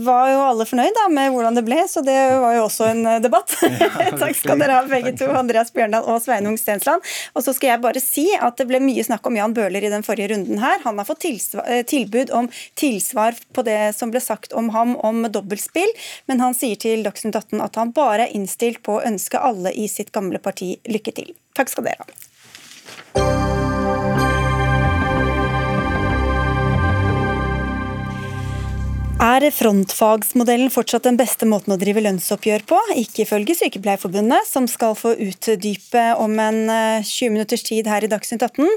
var jo alle fornøyd da, med hvordan det ble, så det var jo også en debatt. debatt. Takk skal dere ha begge to, Andreas Bjørndal og Sveinung Stensland. Og så skal jeg bare si at det ble mye snakk om Jan Bøhler i den forrige runden her. Han har fått eh, tilbud om tilsvar på det som ble sagt om ham om dobbeltspill, men han sier til Dagsnytt 18 at han bare er innstilt på å ønske alle i sitt gamle parti lykke til. Takk skal dere ha. Er frontfagsmodellen fortsatt den beste måten å drive lønnsoppgjør på? Ikke ifølge Sykepleierforbundet, som skal få utdype om en 20 eh, minutters tid her i Dagsnytt 18.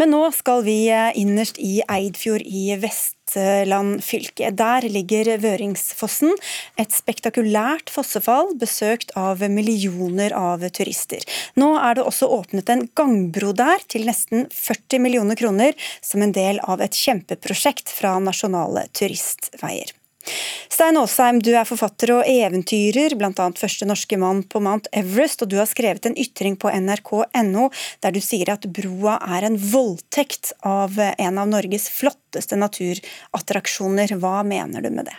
Men nå skal vi eh, innerst i Eidfjord i Vest Vestland fylke. Der ligger Vøringsfossen, et spektakulært fossefall besøkt av millioner av turister. Nå er det også åpnet en gangbro der til nesten 40 millioner kroner, som en del av et kjempeprosjekt fra Nasjonale turistveier. Stein Aasheim, du er forfatter og eventyrer, bl.a. første norske mann på Mount Everest, og du har skrevet en ytring på nrk.no der du sier at broa er en voldtekt av en av Norges flotteste naturattraksjoner. Hva mener du med det?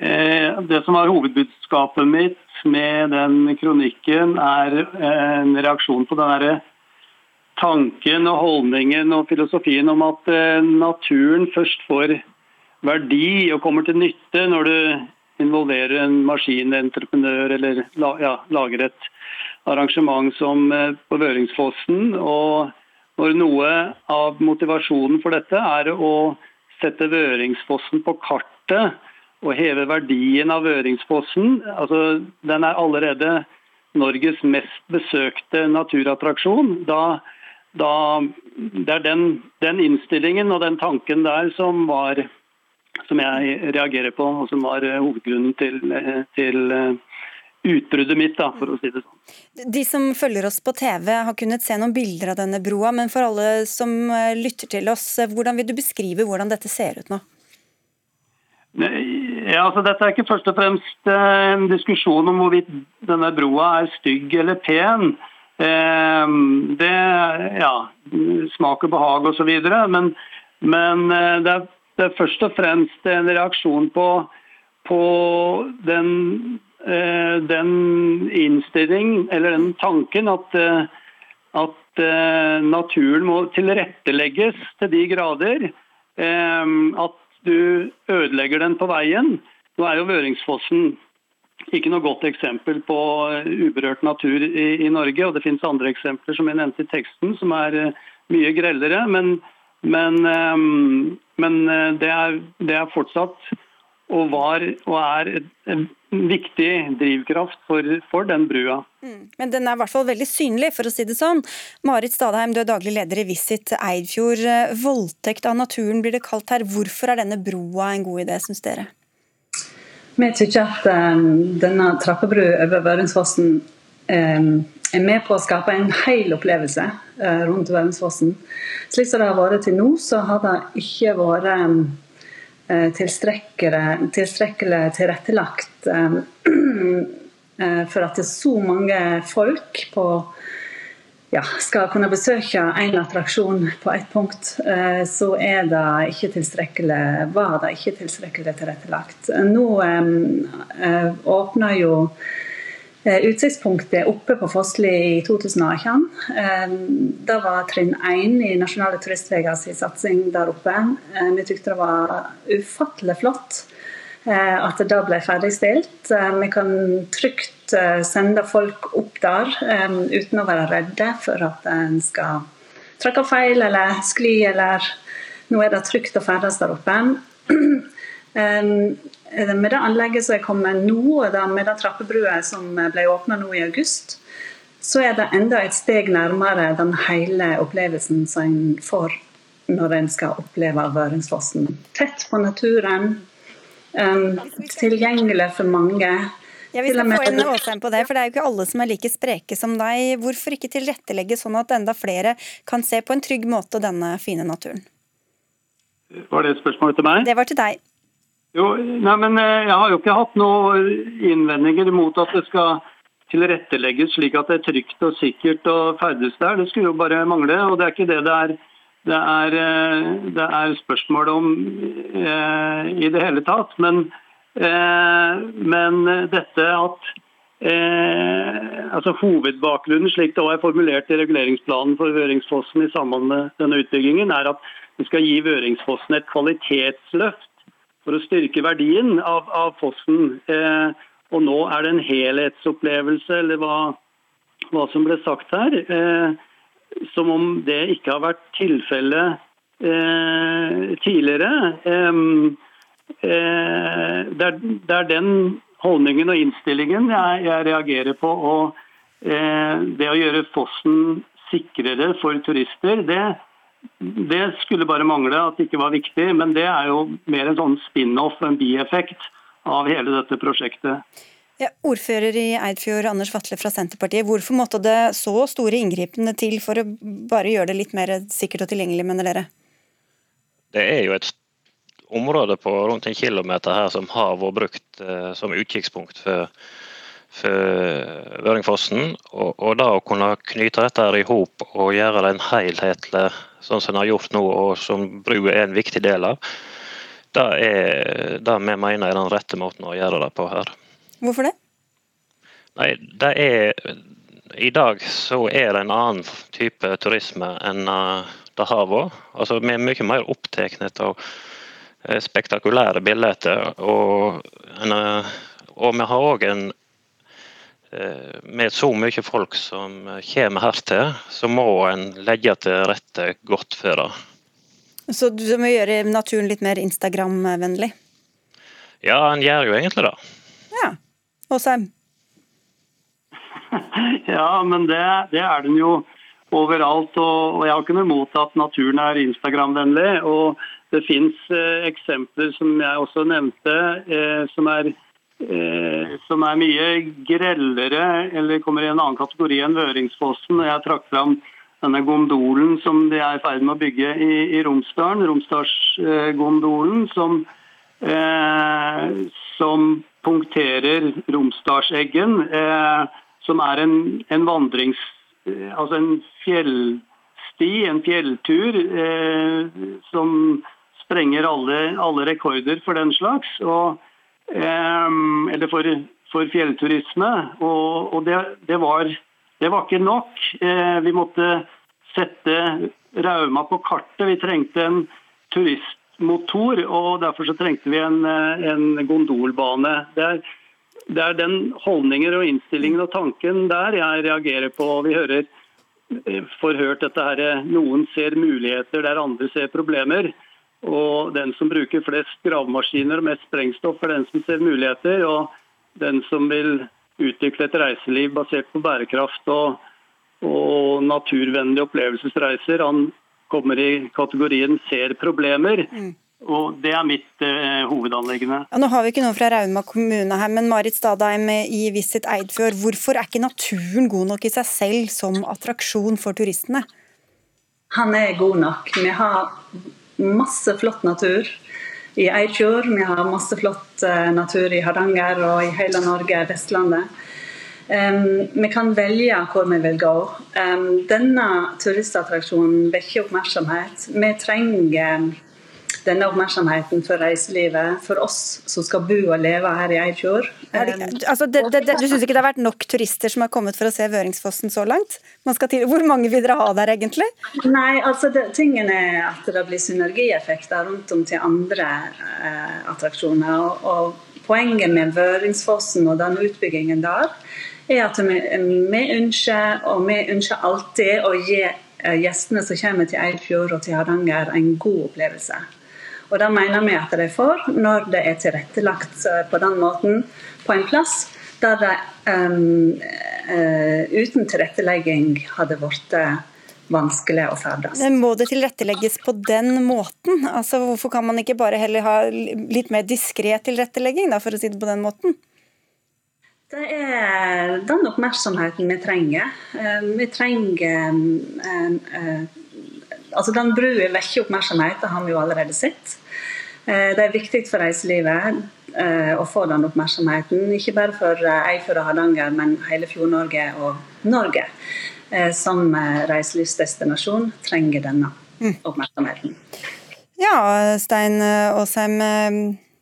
Eh, det som var hovedbudskapet mitt med den kronikken, er en reaksjon på den tanken og holdningen og filosofien om at eh, naturen først får verdi og kommer til nytte når du involverer en maskinentreprenør eller ja, lager et arrangement som eh, på Vøringsfossen. Og når noe av motivasjonen for dette er å sette Vøringsfossen på kartet og heve verdien av Vøringsfossen, altså den er allerede Norges mest besøkte naturattraksjon. Da, da, det er den, den innstillingen og den tanken der som var som jeg reagerer på, og som var eh, hovedgrunnen til, eh, til eh, utbruddet mitt, da, for å si det sånn. De som følger oss på TV har kunnet se noen bilder av denne broa, men for alle som lytter til oss, hvordan vil du beskrive hvordan dette ser ut nå? Ja, altså Dette er ikke først og fremst en diskusjon om hvorvidt denne broa er stygg eller pen. Det ja, smak og behag osv. Men, men det er først og fremst en reaksjon på, på den, eh, den, innstilling, eller den tanken, at, eh, at eh, naturen må tilrettelegges til de grader at du ødelegger den på veien. Nå er jo Vøringsfossen ikke noe godt eksempel på uberørt natur i, i Norge. og Det finnes andre eksempler som jeg nevnte i teksten, som er mye grellere. Men, men, ehm, men eh, det, er, det, er, fortsatt og var og er en viktig drivkraft for, for den brua. Mm. Men den er i hvert fall veldig synlig, for å si det sånn. Marit Stadheim, du er daglig leder i Visit Eidfjord. Voldtekt av naturen blir det kalt her. Hvorfor er denne broa en god idé, syns dere? Vi syns at um, denne trappebrua over Vørensfossen um, er med på å skape en hel opplevelse uh, rundt Vøringsfossen. Slik som det har vært til nå, så har det ikke vært eh, tilstrekkelig, tilstrekkelig tilrettelagt eh, eh, for at det er så mange folk på ja, skal kunne besøke en attraksjon på ett punkt, så er det ikke tilstrekkelig, var det ikke tilstrekkelig tilrettelagt. Nå eh, åpner jo Eh, utsiktspunktet oppe på Fossli i 2018. Da det var trinn én i Nasjonale turistveier sin satsing der oppe. Eh, vi tykte det var ufattelig flott at det da ble ferdigstilt. Vi kan trygt sende folk opp der uten å være redde for at en skal trykke feil eller skli, eller nå er det trygt å ferdes der oppe. Eh, med det anlegget som er kommet nå, og med den trappebrua som ble åpna nå i august, så er det enda et steg nærmere den hele opplevelsen som en får når en skal oppleve Vøringsfossen. Tett på naturen, um, tilgjengelig for mange. Ja, Vi skal få inn Åsheim på det, for det er jo ikke alle som er like spreke som deg. Hvorfor ikke tilrettelegge sånn at enda flere kan se på en trygg måte denne fine naturen? Var det et spørsmål til meg? Det var til deg. Jo, nei, men eh, Jeg har jo ikke hatt noen innvendinger mot at det skal tilrettelegges slik at det er trygt og sikkert å ferdes der. Det skulle jo bare mangle. og Det er ikke det det er, det er, eh, det er spørsmål om eh, i det hele tatt. Men, eh, men dette at eh, altså Hovedbakgrunnen slik det også er formulert i reguleringsplanen for Vøringsfossen i samband med denne utbyggingen, er at vi skal gi Vøringsfossen et kvalitetsløft for å styrke verdien av, av fossen. Eh, og nå er det en helhetsopplevelse, eller hva, hva som ble sagt her. Eh, som om det ikke har vært tilfellet eh, tidligere. Eh, eh, det, er, det, er, den holdningen og innstillingen jeg, jeg reagerer på. Og eh, det å gjøre fossen sikrere for turister, det, det skulle bare mangle at det ikke var viktig, men det er jo mer en sånn spin-off, en bieffekt av hele dette prosjektet. Ja, ordfører i Eidfjord, Anders Vatle fra Senterpartiet. Hvorfor måtte det så store inngripende til for å bare gjøre det litt mer sikkert og tilgjengelig, mener dere? Det er jo et område på rundt en kilometer her som har vært brukt eh, som utkikkspunkt for, for Vøringfossen. Og, og da å kunne knyte dette i hop og gjøre det en helhetlig sånn som en har gjort nå, og som brua er en viktig del av, det er det vi mener er den rette måten å gjøre det på her. Hvorfor det? Nei, det er I dag så er det en annen type turisme enn eh, det har vært. Altså, vi er mye mer opptatt av eh, spektakulære bilder. Og, eh, og vi har òg en med så mye folk som kommer her til, så må en legge til rette godt for det. Så du må gjøre naturen litt mer Instagram-vennlig? Ja, en gjør jo egentlig det. Ja. Åsheim? ja, men det, det, er den jo overalt. Og, og jeg har ikke noe imot at naturen er Instagram-vennlig. Og det fins eh, eksempler som jeg også nevnte, eh, som er Eh, som er mye grellere, eller kommer i en annen kategori enn Vøringsfossen. Jeg trakk fram denne gondolen som de er i ferd med å bygge i, i Romsdalen. Romsdalsgondolen, som, eh, som punkterer Romsdalseggen. Eh, som er en, en vandrings... Eh, altså en fjellsti, en fjelltur, eh, som sprenger alle, alle rekorder for den slags. og eller for, for fjellturisme. Og, og det, det, var, det, var, ikke nok. Eh, vi måtte sette Rauma på kartet. Vi trengte en turistmotor, og derfor så trengte vi en, eh, en gondolbane. Det er, det er den holdningen og innstillingen og tanken der jeg reagerer på. Vi hører eh, forhørt dette her, Noen ser muligheter der andre ser problemer. Og den som bruker flest gravemaskiner og mest sprengstoff, er den som ser muligheter. Og den som vil utvikle et reiseliv basert på bærekraft og, og naturvennlige opplevelsesreiser, han kommer i kategorien ser problemer. Mm. Og Det er mitt eh, hovedanleggende. Ja, nå har vi ikke noe fra Rauma kommune her, men Marit Stadheim i Visit Eidfjord. Hvorfor er ikke naturen god nok i seg selv som attraksjon for turistene? Han er god nok. Vi har masse flott natur i Eidfjord. Vi har masse flott eh, natur i Hardanger og i hele Norge, Vestlandet. Um, vi kan velge hvor vi vil gå. Um, denne turistattraksjonen vekker oppmerksomhet. Vi trenger denne oppmerksomheten for reiselivet, for oss som skal bo og leve her i Eidfjord. Altså, det, det, det, du syns ikke det har vært nok turister som har kommet for å se Vøringsfossen så langt? Til, hvor mange vil dere ha der, egentlig? Nei, altså tingen er at det blir synergieffekter rundt om til andre eh, attraksjoner. Og, og poenget med Vøringsfossen og den utbyggingen der, er at vi, vi ønsker, og vi ønsker alltid å gi eh, gjestene som kommer til Eidfjord og til Hardanger, en god opplevelse. Og Det mener vi at de får når det er tilrettelagt eh, på den måten på en plass der det um, uh, uten tilrettelegging hadde blitt vanskelig å ferdes. Men må det tilrettelegges på den måten? Altså, Hvorfor kan man ikke bare heller ha litt mer diskré tilrettelegging, da, for å si det på den måten? Det er den oppmerksomheten vi trenger. Vi trenger altså Den brua vekker oppmerksomhet, det har vi jo allerede sett. Eh, det er viktig for reiselivet eh, å få den oppmerksomheten. Ikke bare for Eifjord og Hardanger, men hele Fjord-Norge og Norge. Som reiselivsdestinasjon trenger denne mm. oppmerksomheten. Ja, Stein Aasheim.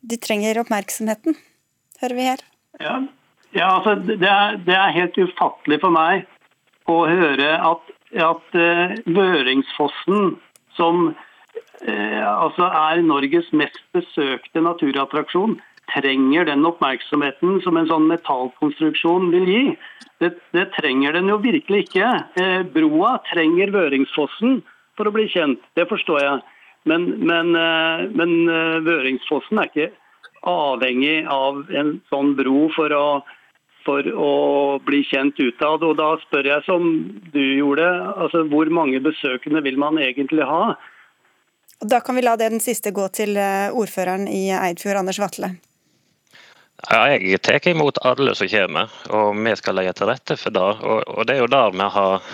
De trenger oppmerksomheten, hører vi her. Ja, ja altså det er, det er helt ufattelig for meg å høre at at uh, Vøringsfossen, som uh, altså er Norges mest besøkte naturattraksjon, trenger den oppmerksomheten som en sånn metallkonstruksjon vil gi. Det, det trenger den jo virkelig ikke. Uh, broa trenger Vøringsfossen for å bli kjent, det forstår jeg. Men, men, men Vøringsfossen er ikke avhengig av en sånn bro for å for å bli kjent utad. Og da spør jeg som du gjorde, altså hvor mange besøkende vil man egentlig ha? Da kan vi la det den siste gå til eh, ordføreren i Eidfjord, Anders Vatle. Ja, jeg tar imot alle som kommer, og vi skal legge til rette for det. Og, det er jo der vi har,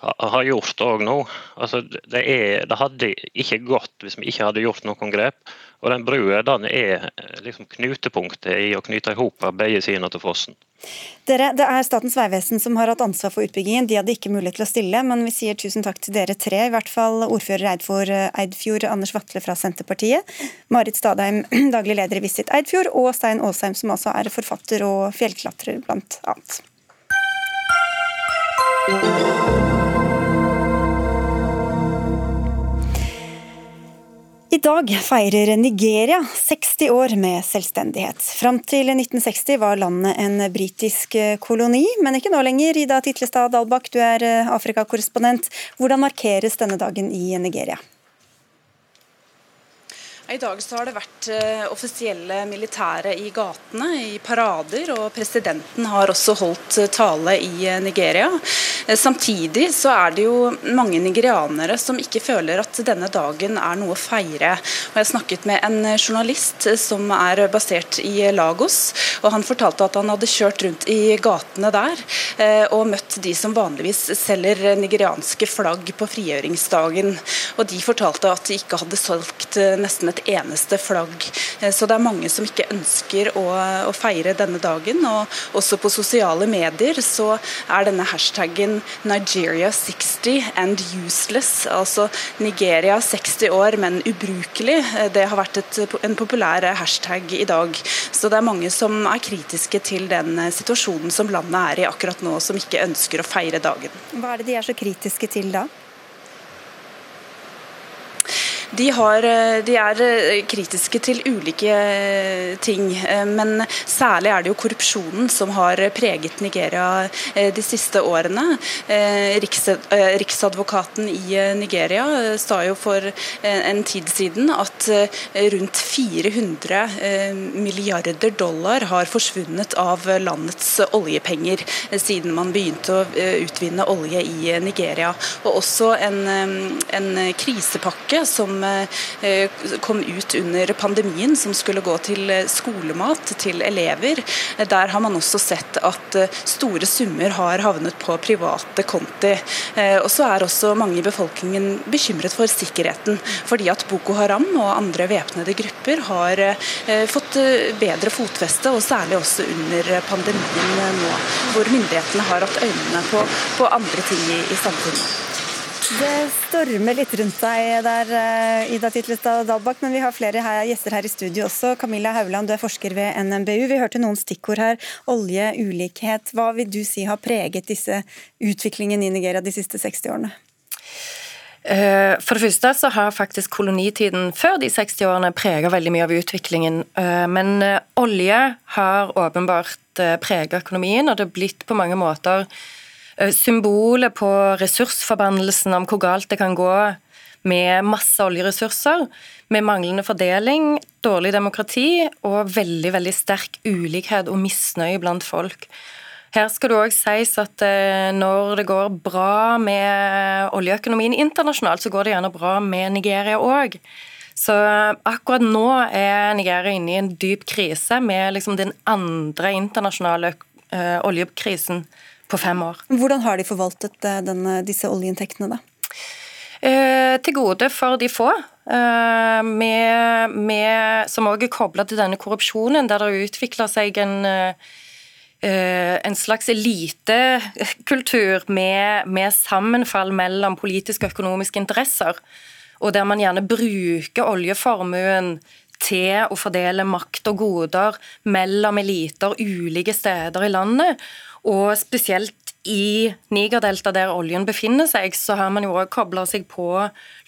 har gjort òg nå. Altså, det, er, det hadde ikke gått hvis vi ikke hadde gjort noen grep. Og den brua den er eh, liksom knutepunktet i å knyte i hop begge sidene til fossen. Dere, Det er Statens vegvesen som har hatt ansvar for utbyggingen. De hadde ikke mulighet til å stille, men vi sier tusen takk til dere tre. I hvert fall ordfører Eidfjord, Eidfjord Anders Vatle fra Senterpartiet, Marit Stadheim, daglig leder i Visit Eidfjord, og Stein Aasheim, som også er forfatter og fjellklatrer, blant annet. Dag feirer Nigeria 60 år med selvstendighet. Fram til 1960 var landet en britisk koloni, men ikke nå lenger. Ida Titlestad Dalbakk, du er Afrikakorrespondent. Hvordan markeres denne dagen i Nigeria? I dag så har det vært eh, offisielle militære i gatene, i parader, og presidenten har også holdt eh, tale i eh, Nigeria. Samtidig så er det jo mange nigerianere som ikke føler at denne dagen er noe å feire. Og jeg snakket med en journalist som er basert i Lagos, og han fortalte at han hadde kjørt rundt i gatene der og møtt de som vanligvis selger nigerianske flagg på frigjøringsdagen. Og de fortalte at de ikke hadde solgt nesten et eneste flagg. Eh, så det er mange som ikke ønsker å, å, feire denne dagen. Og også på sosiale medier så er denne hashtaggen Nigeria 60 and useless, altså Nigeria 60 år, men ubrukelig. Eh, det har vært et, en populær hashtag i dag. Så det er mange som er kritiske til den eh, situasjonen som landet er i akkurat nå, som ikke ønsker å feire dagen. Hva er det de er så kritiske til da? De, har, eh, de, er eh, kritiske til ulike eh, ting, men særlig er det jo korrupsjonen som har preget Nigeria de siste årene. Riksadvokaten i Nigeria sa jo for en tid siden at rundt 400 milliarder dollar har forsvunnet av landets oljepenger siden man begynte å utvinne olje i Nigeria. Og også en, en krisepakke som Eh, kom ut under pandemien, som skulle gå til eh, skolemat til elever. Der har man også sett at eh, store summer har havnet på private konti. Og så er også mange i befolkningen bekymret for sikkerheten, fordi at Boko Haram og andre væpnede grupper har fått bedre fotfeste, og særlig også under pandemien nå, hvor myndighetene har hatt øynene på, på andre ting i, i samfunnet. Det stormer litt rundt deg der, eh, Ida Titlestad Dalbakk, men vi har flere her, gjester her i studio også. Camilla Hauland, du er forsker ved NMBU. Vi hørte noen stikkord her. Olje, ulikhet. Hva vil du si har preget disse utviklingen i Nigeria de siste 60 årene? Eh, for det første så har faktisk kolonitiden før de 60 årene preget veldig mye av utviklingen. Eh, men olje har åpenbart preget økonomien, og det har blitt på mange måter symbolet på ressursforbannelsen om hvor galt det kan gå med masse oljeressurser, med manglende fordeling, dårlig demokrati og veldig veldig sterk ulikhet og misnøye blant folk. Her skal det òg sies at eh, når det går bra med oljeøkonomien internasjonalt, så går det gjerne bra med Nigeria òg. Så akkurat nå er Nigeria inne i en dyp krise med liksom den andre internasjonale oljekrisen på fem år. Hvordan har de forvaltet eh, denne, disse oljeinntektene, da? eh, til gode for de få. Eh, med, med, som òg er kobla til denne korrupsjonen, der det utvikler seg en eh, en slags elitekultur med, med, sammenfall mellom politiske og økonomiske interesser. Og der man gjerne bruker oljeformuen til å fordele makt og goder mellom eliter ulike steder i landet. Og spesielt i Nigerdeltaet, der oljen befinner seg, så har man jo òg kobla seg på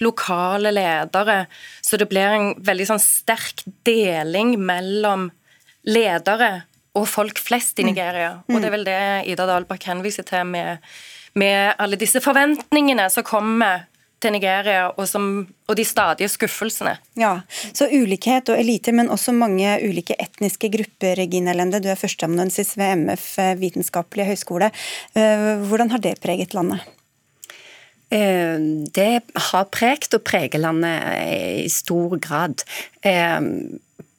lokale ledere. Så det blir en veldig sånn sterk deling mellom ledere og folk flest i mm. Nigeria. Mm. Og det er vel det Ida Dahlbakk henviser til med, med alle disse forventningene som kommer til Nigeria, og, som, og, de stadige skuffelsene. Ja, Så ulikhet og elite, men også mange ulike etniske grupper. Regine Lende, du er førsteamanuensis ved MF eh, vitenskapelige høgskole. Eh, hvordan har det preget landet? Eh, det har pregt og preger landet i stor grad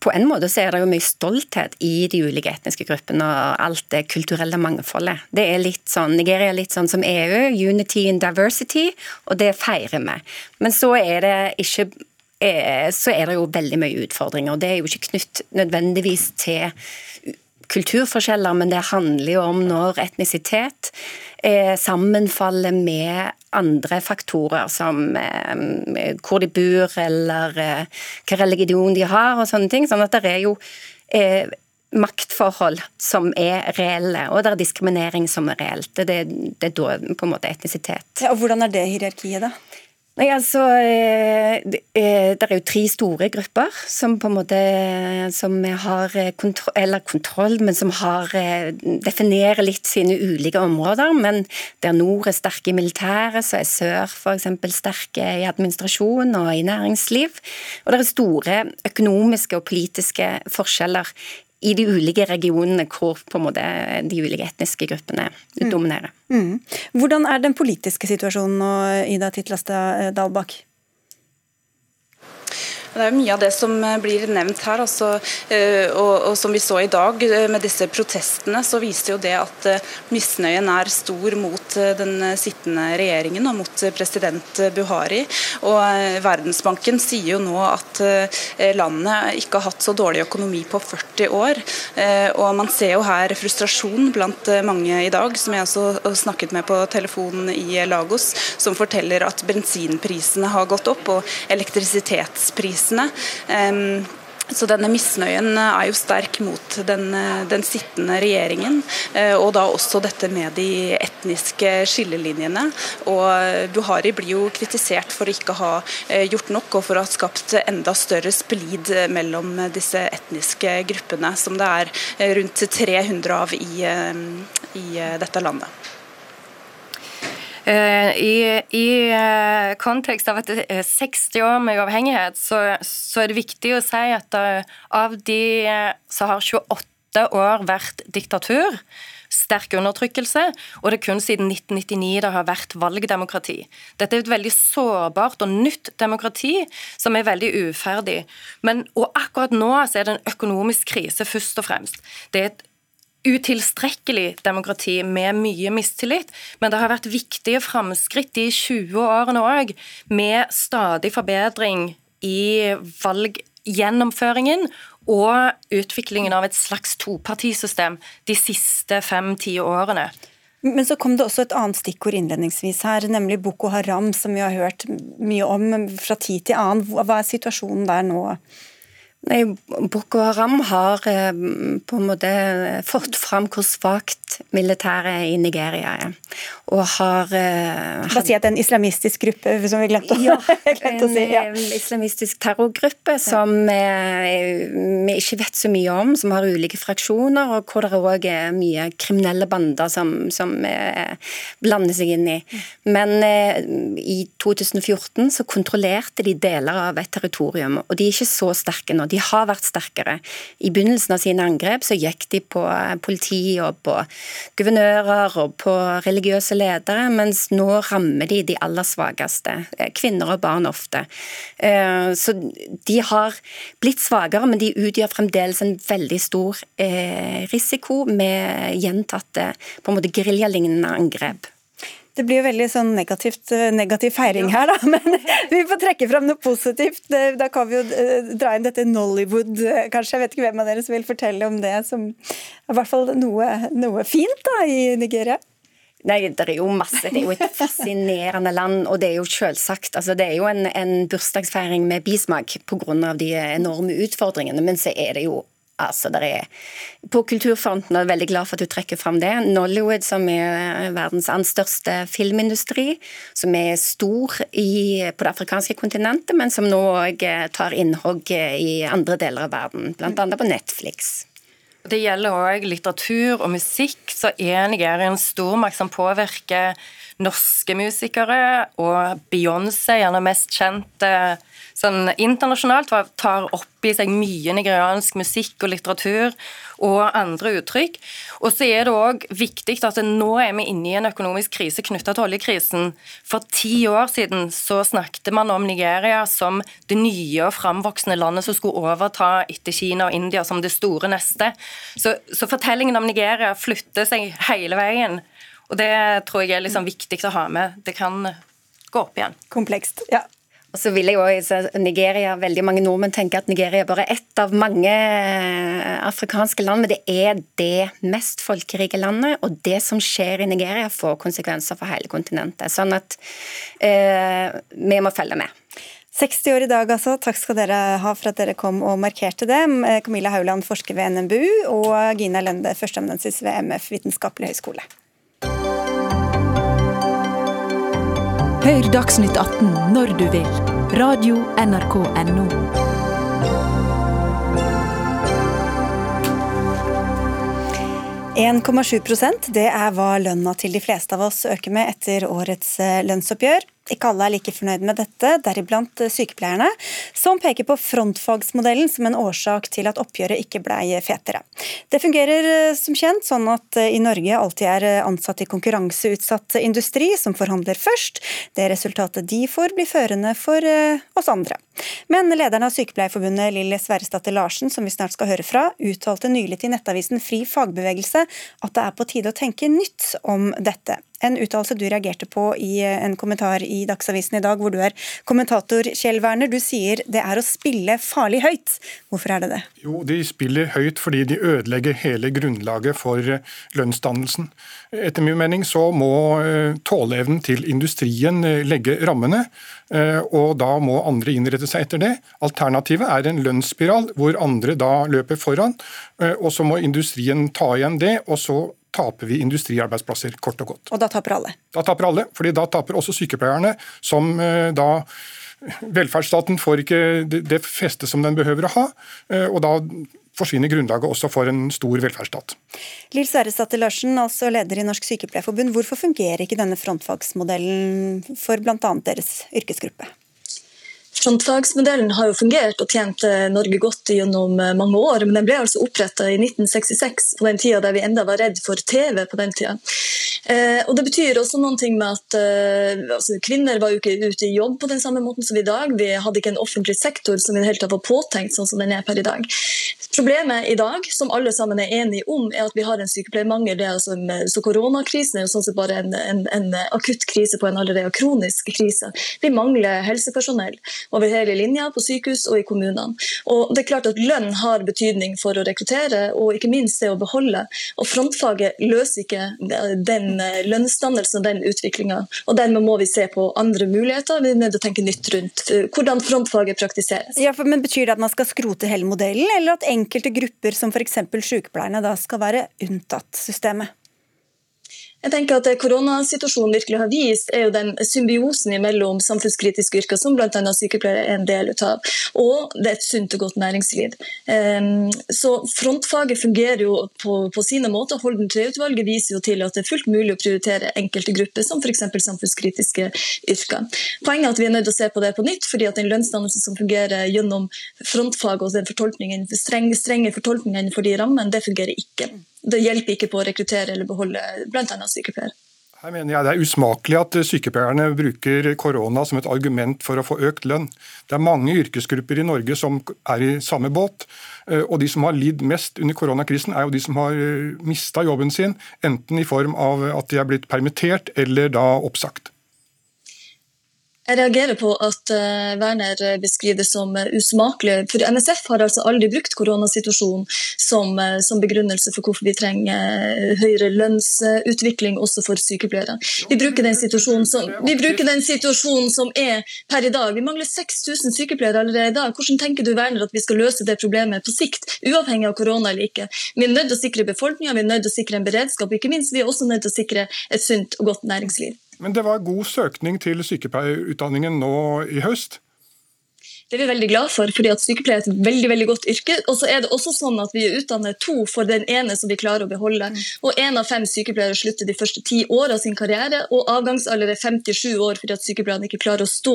på en måte så er det jo mye stolthet i de ulike etniske gruppene og alt det kulturelle mangfoldet. Det er litt sånn, Nigeria er litt sånn som EU, unity and diversity, og det feirer vi. Men så er det ikke eh, så er det jo veldig mye utfordringer. og Det er jo ikke knytt nødvendigvis til kulturforskjeller, men det handler jo om når etnisitet eh, sammenfaller med andre faktorer, som eh, hvor de bor, eller eh, hvilken religion de har, og sånne ting. Sånn at det er jo maktforhold som er reelle, og det er diskriminering som er reelt. Det, det er da på en måte etnisitet. Ja, og Hvordan er det hierarkiet, da? Nei, altså, eh, eh, Det er jo tre store grupper som på en måte som har kontroll, eller kontroll, men som har, definerer litt sine ulike områder. Men der nord er sterke i militæret, så er sør f.eks. sterke i administrasjon og i næringsliv. Og det er store økonomiske og politiske forskjeller i de ulike regionene hvor på en måte de ulike etniske gruppene mm. dominerer. Mm. Hvordan er den politiske situasjonen nå, Ida Titlastad Dalbakk? Det er mye av det som eh, blir nevnt her. Altså, eh, og, og, som vi så i dag eh, med disse protestene, så viser jo det at misnøyen er stor mot den sittende regjeringen og mot president Buhari. Og Verdensbanken sier jo nå at landet ikke har hatt så dårlig økonomi på 40 år. Og man ser jo her frustrasjon blant mange i dag, som jeg også snakket med på telefonen i Lagos, som forteller at bensinprisene har gått opp og elektrisitetsprisene prisene. Så denne misnøyen er jo sterk mot den, den, sittende regjeringen. Eh, og da også dette med de etniske skillelinjene. Og Buhari blir jo kritisert for å ikke ha eh, gjort nok, og for å ha skapt enda større splid mellom disse etniske gruppene, som det er eh, rundt 300 av i, i dette landet. Eh, I, i eh, kontekst av at det er 60 år med uavhengighet, så, så er det viktig å si at eh, av de så har 28 år vært diktatur sterk undertrykkelse, og det er kun siden 1999 det har vært valgdemokrati. Dette er et veldig sårbart og nytt demokrati som er veldig uferdig. Men, og akkurat nå så er det en økonomisk krise, først og fremst. Det er et utilstrekkelig demokrati med mye mistillit, men det har vært viktige framskritt de 20 årene òg, med stadig forbedring i valggjennomføringen og utviklingen av et slags topartisystem de siste fem-ti årene. Men så kom det også et annet stikkord innledningsvis her, nemlig Boko Haram, som vi har hørt mye om fra tid til annen. Hva er situasjonen der nå? Nei, Boko Haram har eh, på en måte fått fram hvor svakt militæret i Nigeria er. Og har uh, Bare si at det er en islamistisk gruppe, som vi glemte, ja, glemte å si. Ja, en islamistisk terrorgruppe som vi ikke vet så mye om, som har ulike fraksjoner, og hvor det òg er mye kriminelle bander som, som blander seg inn i. Men i 2014 så kontrollerte de deler av et territorium, og de er ikke så sterke nå. De har vært sterkere. I begynnelsen av sine angrep så gikk de på eh, politi og på guvernører og på religiøse ledere, mens nå rammer de de aller svakeste. Eh, kvinner og barn ofte. Eh, så de har blitt svakere, men de utgjør fremdeles en veldig stor risiko med gjentatte på en måte geriljalignende angrep. Det blir jo veldig sånn negativt, eh, negativ feiring her, da. Men vi får trekke fram noe positivt. Da kan vi jo eh, dra inn dette Nollywood, eh, kanskje. Jeg vet ikke hvem av dere som vil fortelle om det, som er i hvert fall noe, noe fint da, i Nigeria? Nei, Det er jo masse. Det er jo et fascinerende land. Og det er jo selvsagt altså Det er jo en, en bursdagsfeiring med bismak pga. de enorme utfordringene. Men så er det jo Altså, er, på kulturfronten er jeg veldig glad for at du trekker fram det. Nollywood, som er verdens annen største filmindustri, som er stor i, på det afrikanske kontinentet, men som nå òg tar innhogg i andre deler av verden, bl.a. på Netflix. Det gjelder òg litteratur og musikk, så er Nigeria en stormakt som påvirker norske musikere, og Beyoncé, gjerne mest kjente kjent sånn internasjonalt, tar opp i seg mye nigeriansk musikk og litteratur og andre uttrykk. Og så er det òg viktig at nå er vi inne i en økonomisk krise knytta til oljekrisen. For ti år siden så snakket man om Nigeria som det nye og framvoksende landet som skulle overta etter Kina og India som det store neste. Så, så fortellingen om Nigeria flytter seg hele veien. Og det tror jeg er liksom viktig å ha med. Det kan gå opp igjen. Komplekst, ja. Og så vil jeg også, Nigeria, Veldig mange nordmenn tenker at Nigeria er bare ett av mange eh, afrikanske land, men det er det mest folkerike landet. Og det som skjer i Nigeria, får konsekvenser for hele kontinentet. Sånn at eh, vi må følge med. 60 år i dag, altså. Takk skal dere ha for at dere kom og markerte det. Camilla Hauland, forsker ved NMBU, og Gina Lende, førsteamanuensis ved MF vitenskapelig høgskole. Hør Dagsnytt 18 når du vil. Radio NRK Radio.nrk.no. det er hva lønna til de fleste av oss øker med etter årets eh, lønnsoppgjør. Ikke alle er like fornøyd med dette, deriblant sykepleierne, som peker på frontfagsmodellen som en årsak til at oppgjøret ikke blei fetere. Det fungerer eh, som kjent sånn at eh, i Norge alltid er ansatte ansatt i konkurranseutsatt industri som forhandler først. Det resultatet de får, blir førende for oss andre. Men lederen av Sykepleierforbundet, Lill Sverresdatter Larsen, som vi snart skal høre fra, uttalte nylig til nettavisen Fri fagbevegelse at det er på tide å tenke nytt om dette. En uttalelse du reagerte på i en kommentar i Dagsavisen i dag, hvor du er kommentator, Kjell Werner. Du sier det er å spille farlig høyt. Hvorfor er det det? Jo, de spiller høyt fordi de ødelegger hele grunnlaget for lønnsdannelsen. Etter min mening så må eh, tåleevnen til industrien eh, legge rammene, eh, og da må andre innrette seg etter det. Alternativet er en lønnsspiral hvor andre da løper foran, og så må industrien ta igjen det. og så taper vi industriarbeidsplasser, kort og godt. Og da taper alle? Da taper alle, fordi da taper også sykepleierne, som eh, da Velferdsstaten får ikke det festet som den behøver å ha, eh, og da forsvinner grunnlaget også for en stor velferdsstat. Lill Sverresdatter Larsen, altså leder i Norsk Sykepleierforbund. Hvorfor fungerer ikke denne frontfagsmodellen for bl.a. deres yrkesgruppe? Frontfagsmodellen har jo fungert og tjent eh, Norge godt gjennom eh, mange år, men den ble altså oppretta i 1966, på den tida der vi enda var redd for TV. på den tida. Eh, og Det betyr også noen ting med at altså, kvinner var jo ikke ute i jobb på den samme måten som i dag. Vi hadde ikke en offentlig sektor som i det hele tatt var påtenkt sånn som den er per i dag. Problemet i dag, som alle sammen er enige om, er at vi har en sykepleiermangel. Er altså, så Koronakrisen er jo sånn sett bare en, en, en akutt krise på en allerede kronisk krise. Vi mangler helsepersonell over hele linja, på sykehus og i kommunene. Og det er klart at Lønn har betydning for å rekruttere, og ikke minst det å beholde. Og Frontfaget løser ikke den lønnsdannelsen og den utviklinga. Dermed må vi se på andre muligheter. Vi er nødt til å tenke nytt rundt hvordan frontfaget praktiseres. Ja, men Betyr det at man skal skrote hele modellen, eller at enkelte grupper, som f.eks. sykepleierne, da skal være unntatt systemet? Jeg tenker at Det koronasituasjonen virkelig har vist, er jo den symbiosen mellom samfunnskritiske yrker, som bl.a. sykepleiere er en del av, og det er et sunt og godt næringsliv. Ehm, så Frontfaget fungerer jo på, på sine måter. Holden III-utvalget viser jo til at det er fullt mulig å prioritere enkelte grupper, som f.eks. samfunnskritiske yrker. Poenget er at vi er nødt til å se på det på nytt, fordi at den lønnsdannelse som fungerer gjennom frontfag og den strenge, strenge fortolkningen for de rammene, det fungerer ikke det hjelper ikke på å rekruttere eller beholde bl.a. sykepleiere. Her mener jeg Det er usmakelig at sykepleierne bruker korona som et argument for å få økt lønn. Det er mange yrkesgrupper i Norge som er i samme båt. Eh, og de som har lidd mest under koronakrisen, er jo de som har eh, mista jobben sin, enten i form av at de er blitt permittert eller da oppsagt. Jeg reagerer på at uh, Werner beskriver det som uh, usmakelig. For NSF har altså aldri brukt koronasituasjonen som, uh, som begrunnelse for hvorfor vi trenger høyere lønnsutvikling også for sykepleiere. Vi bruker, den situasjonen som, den situasjonen som er per i dag. Vi mangler 6000 sykepleiere allerede i dag. Hvordan tenker du Werner, at vi skal løse det problemet på sikt, uavhengig av korona eller ikke? Vi er nødt til å sikre befolkninga, vi er nødt til å sikre en beredskap, og ikke minst vi er også nødt til å sikre et sunt og godt næringsliv. Men det var god søkning til sykepleierutdanningen nå i høst. Det er vi veldig glad for, fordi at sykepleier er et veldig veldig godt yrke. Og så er det også sånn at vi utdanner to for den ene som vi klarer å beholde. Og én av fem sykepleiere slutter de første ti år av sin karriere, og avgangsalder er 57 år fordi at sykepleierne ikke klarer å stå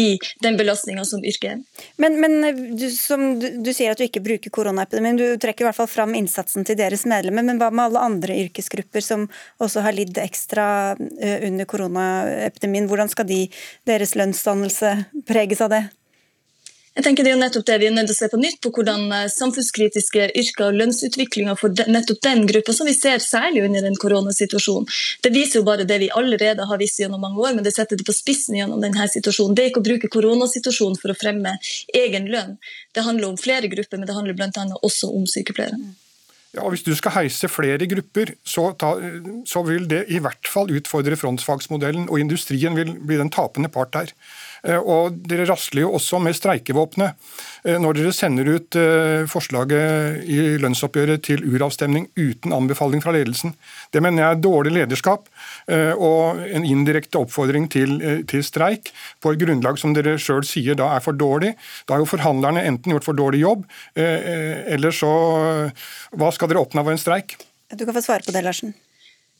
i den belastninga som yrket er. Men, men du, som, du, du, sier at du ikke bruker koronaepidemien, du trekker i hvert fall fram innsatsen til deres medlemmer. Men hva med alle andre yrkesgrupper som også har lidd ekstra eh, under koronaepidemien? Hvordan skal de, deres lønnsdannelse preges av det? Jeg tenker Det er nettopp det vi er nødt til å se på nytt, på hvordan eh, samfunnskritiske yrker og lønnsutviklinga for nettopp den gruppa, som vi ser særlig under den koronasituasjonen. Det viser jo bare det vi allerede har visst gjennom mange år, men det setter det på spissen gjennom denne situasjonen. Det er ikke å bruke koronasituasjonen for å fremme egen lønn. Det handler om flere grupper, men det handler bl.a. også om sykepleiere. Ja, og Hvis du skal heise flere grupper, så, ta, så, vil det i hvert fall utfordre frontfagsmodellen, og industrien vil bli den tapende part her. Eh, og Dere rasler jo også med streikevåpenet eh, når dere sender ut eh, forslaget i lønnsoppgjøret til uravstemning uten anbefaling fra ledelsen. Det mener jeg er dårlig lederskap og en indirekte oppfordring til, til streik på et grunnlag som dere sjøl sier da er for dårlig. Da har jo forhandlerne enten gjort for dårlig jobb, eller så Hva skal dere oppnå ved en streik? Du kan få svare på det, Larsen.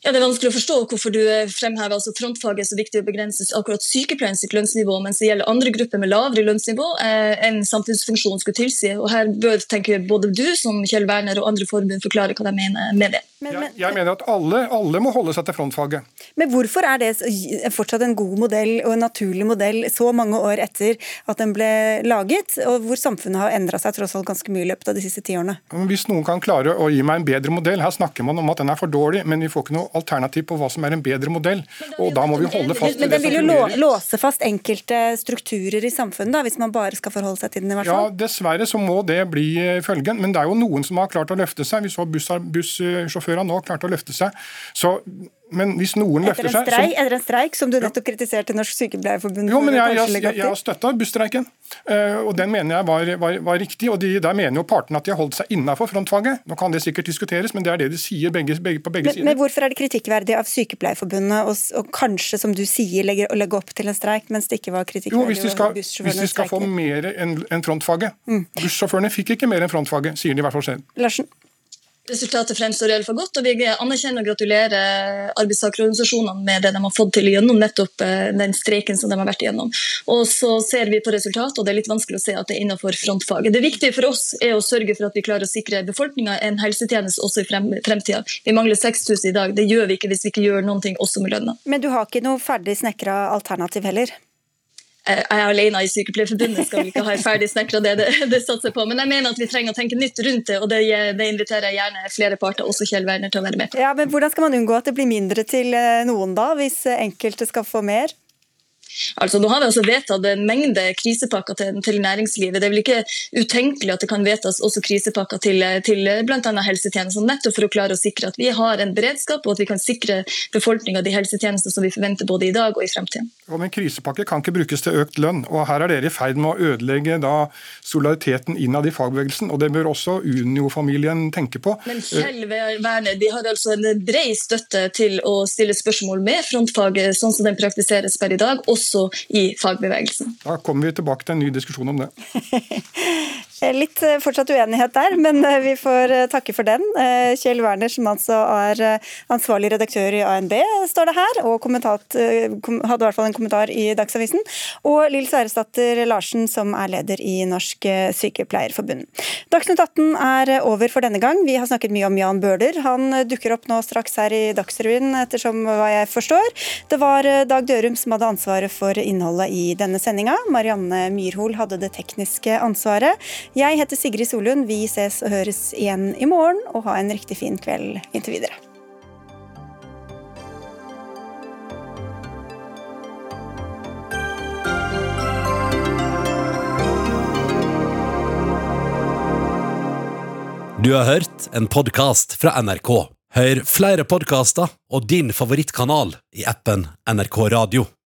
Ja, Det er vanskelig å forstå hvorfor du fremhever altså frontfaget så viktig å begrense akkurat sykepleien sitt lønnsnivå, mens det gjelder andre grupper med lavere lønnsnivå eh, enn samfunnsfunksjonen skulle tilsi. Og Her bør tenke både du som Kjell Werner og andre forbund forklare hva de mener med det. Men, men, jeg, jeg, mener at alle, alle, må holde seg til frontfaget. Men hvorfor er det fortsatt en god modell og en naturlig modell så mange år etter at den ble laget, og hvor samfunnet har endra seg tross alt ganske mye i løpet av de siste ti årene? Hvis noen kan klare å gi meg en bedre modell, her snakker man om at den er for dårlig, men vi får ikke noe alternativ på hva som er en bedre modell. Og da må vi holde fast men, men den vil jo låse fast enkelte strukturer i samfunnet, da, hvis man bare skal forholde seg til den? i hvert fall? Ja, dessverre så må det bli følgen. Men det er jo noen som har klart å løfte seg. Vi så bussjåførene nå klart å løfte seg. Så men hvis noen løfter seg så... Etter en streik, som du nettopp kritiserte Norsk Sykepleierforbund Jo, men jeg, jeg, jeg, jeg har støtta bussstreiken, uh, og den mener jeg var, var, var riktig. og de, Der mener jo partene at de har holdt seg innafor frontfaget. Nå kan det sikkert diskuteres, men det er det de sier begge, begge, på begge men, sider. Men hvorfor er det kritikkverdig av Sykepleierforbundet og, og kanskje, som du sier, legge, å legge opp til en streik, mens det ikke var kritikkverdig jo, hvis de skal, hvis de skal få mer enn en frontfaget. Mm. Bussjåførene fikk ikke mer enn frontfaget, sier de i hvert fall selv. Larsen? Resultatet fremstår iallfall godt, og vi anerkjenner og gratulerer arbeidstakerorganisasjonene med det de har fått til gjennom nettopp eh, den streiken som de har vært igjennom. Og så ser vi på resultatet, og det er litt vanskelig å se at det er innenfor frontfaget. Det viktige for oss er å sørge for at vi klarer å sikre befolkninga en helsetjeneste også i frem, fremtida. Vi mangler 6000 i dag, det gjør vi ikke hvis vi ikke gjør noe også med lønna. Men du har ikke noe ferdig snekra alternativ heller? Jeg er alene i Sykepleierforbundet, skal vi ikke ha ferdig snekra det, det, det satser på. Men jeg mener at vi trenger å tenke nytt rundt det, og det, det inviterer jeg gjerne flere parter, også Kjell Werner, til å være med på. Ja, men Hvordan skal man unngå at det blir mindre til eh, noen da, hvis enkelte skal få mer? Altså, nå har vi også vedtatt en mengde krisepakker til, til, næringslivet. Det er vel ikke utenkelig at det kan vedtas også krisepakker til, til bl.a. helsetjenester, nettopp for å klare å sikre at vi har en beredskap og at vi kan sikre befolkninga de helsetjenester som vi forventer både i dag og i fremtiden. Ja, men Krisepakke kan ikke brukes til økt lønn, og her er dere i ferd med å ødelegge da solidariteten innad i fagbevegelsen. og Det bør også Unio-familien tenke på. Men Kjell Werner, de har altså en bred støtte til å stille spørsmål med frontfaget sånn som den praktiseres per i dag. også også i fagbevegelsen. Da kommer vi tilbake til en ny diskusjon om det. Litt fortsatt uenighet der, men vi får takke for den. Kjell Werner, som altså er ansvarlig redaktør i ANB, står det her, og hadde i hvert fall en kommentar i Dagsavisen. Og Lill Sverresdatter Larsen, som er leder i Norsk Sykepleierforbund. Dagsnytt 18 er over for denne gang. Vi har snakket mye om Jan Bøhler. Han dukker opp nå straks her i Dagsrevyen, ettersom hva jeg forstår. Det var Dag Dørum som hadde ansvaret for innholdet i denne sendinga. Marianne Myrhol hadde det tekniske ansvaret. Jeg heter Sigrid Solund. Vi ses og høres igjen i morgen, og ha en riktig fin kveld inntil videre. Du har hørt en podkast fra NRK. Hør flere podkaster og din favorittkanal i appen NRK Radio.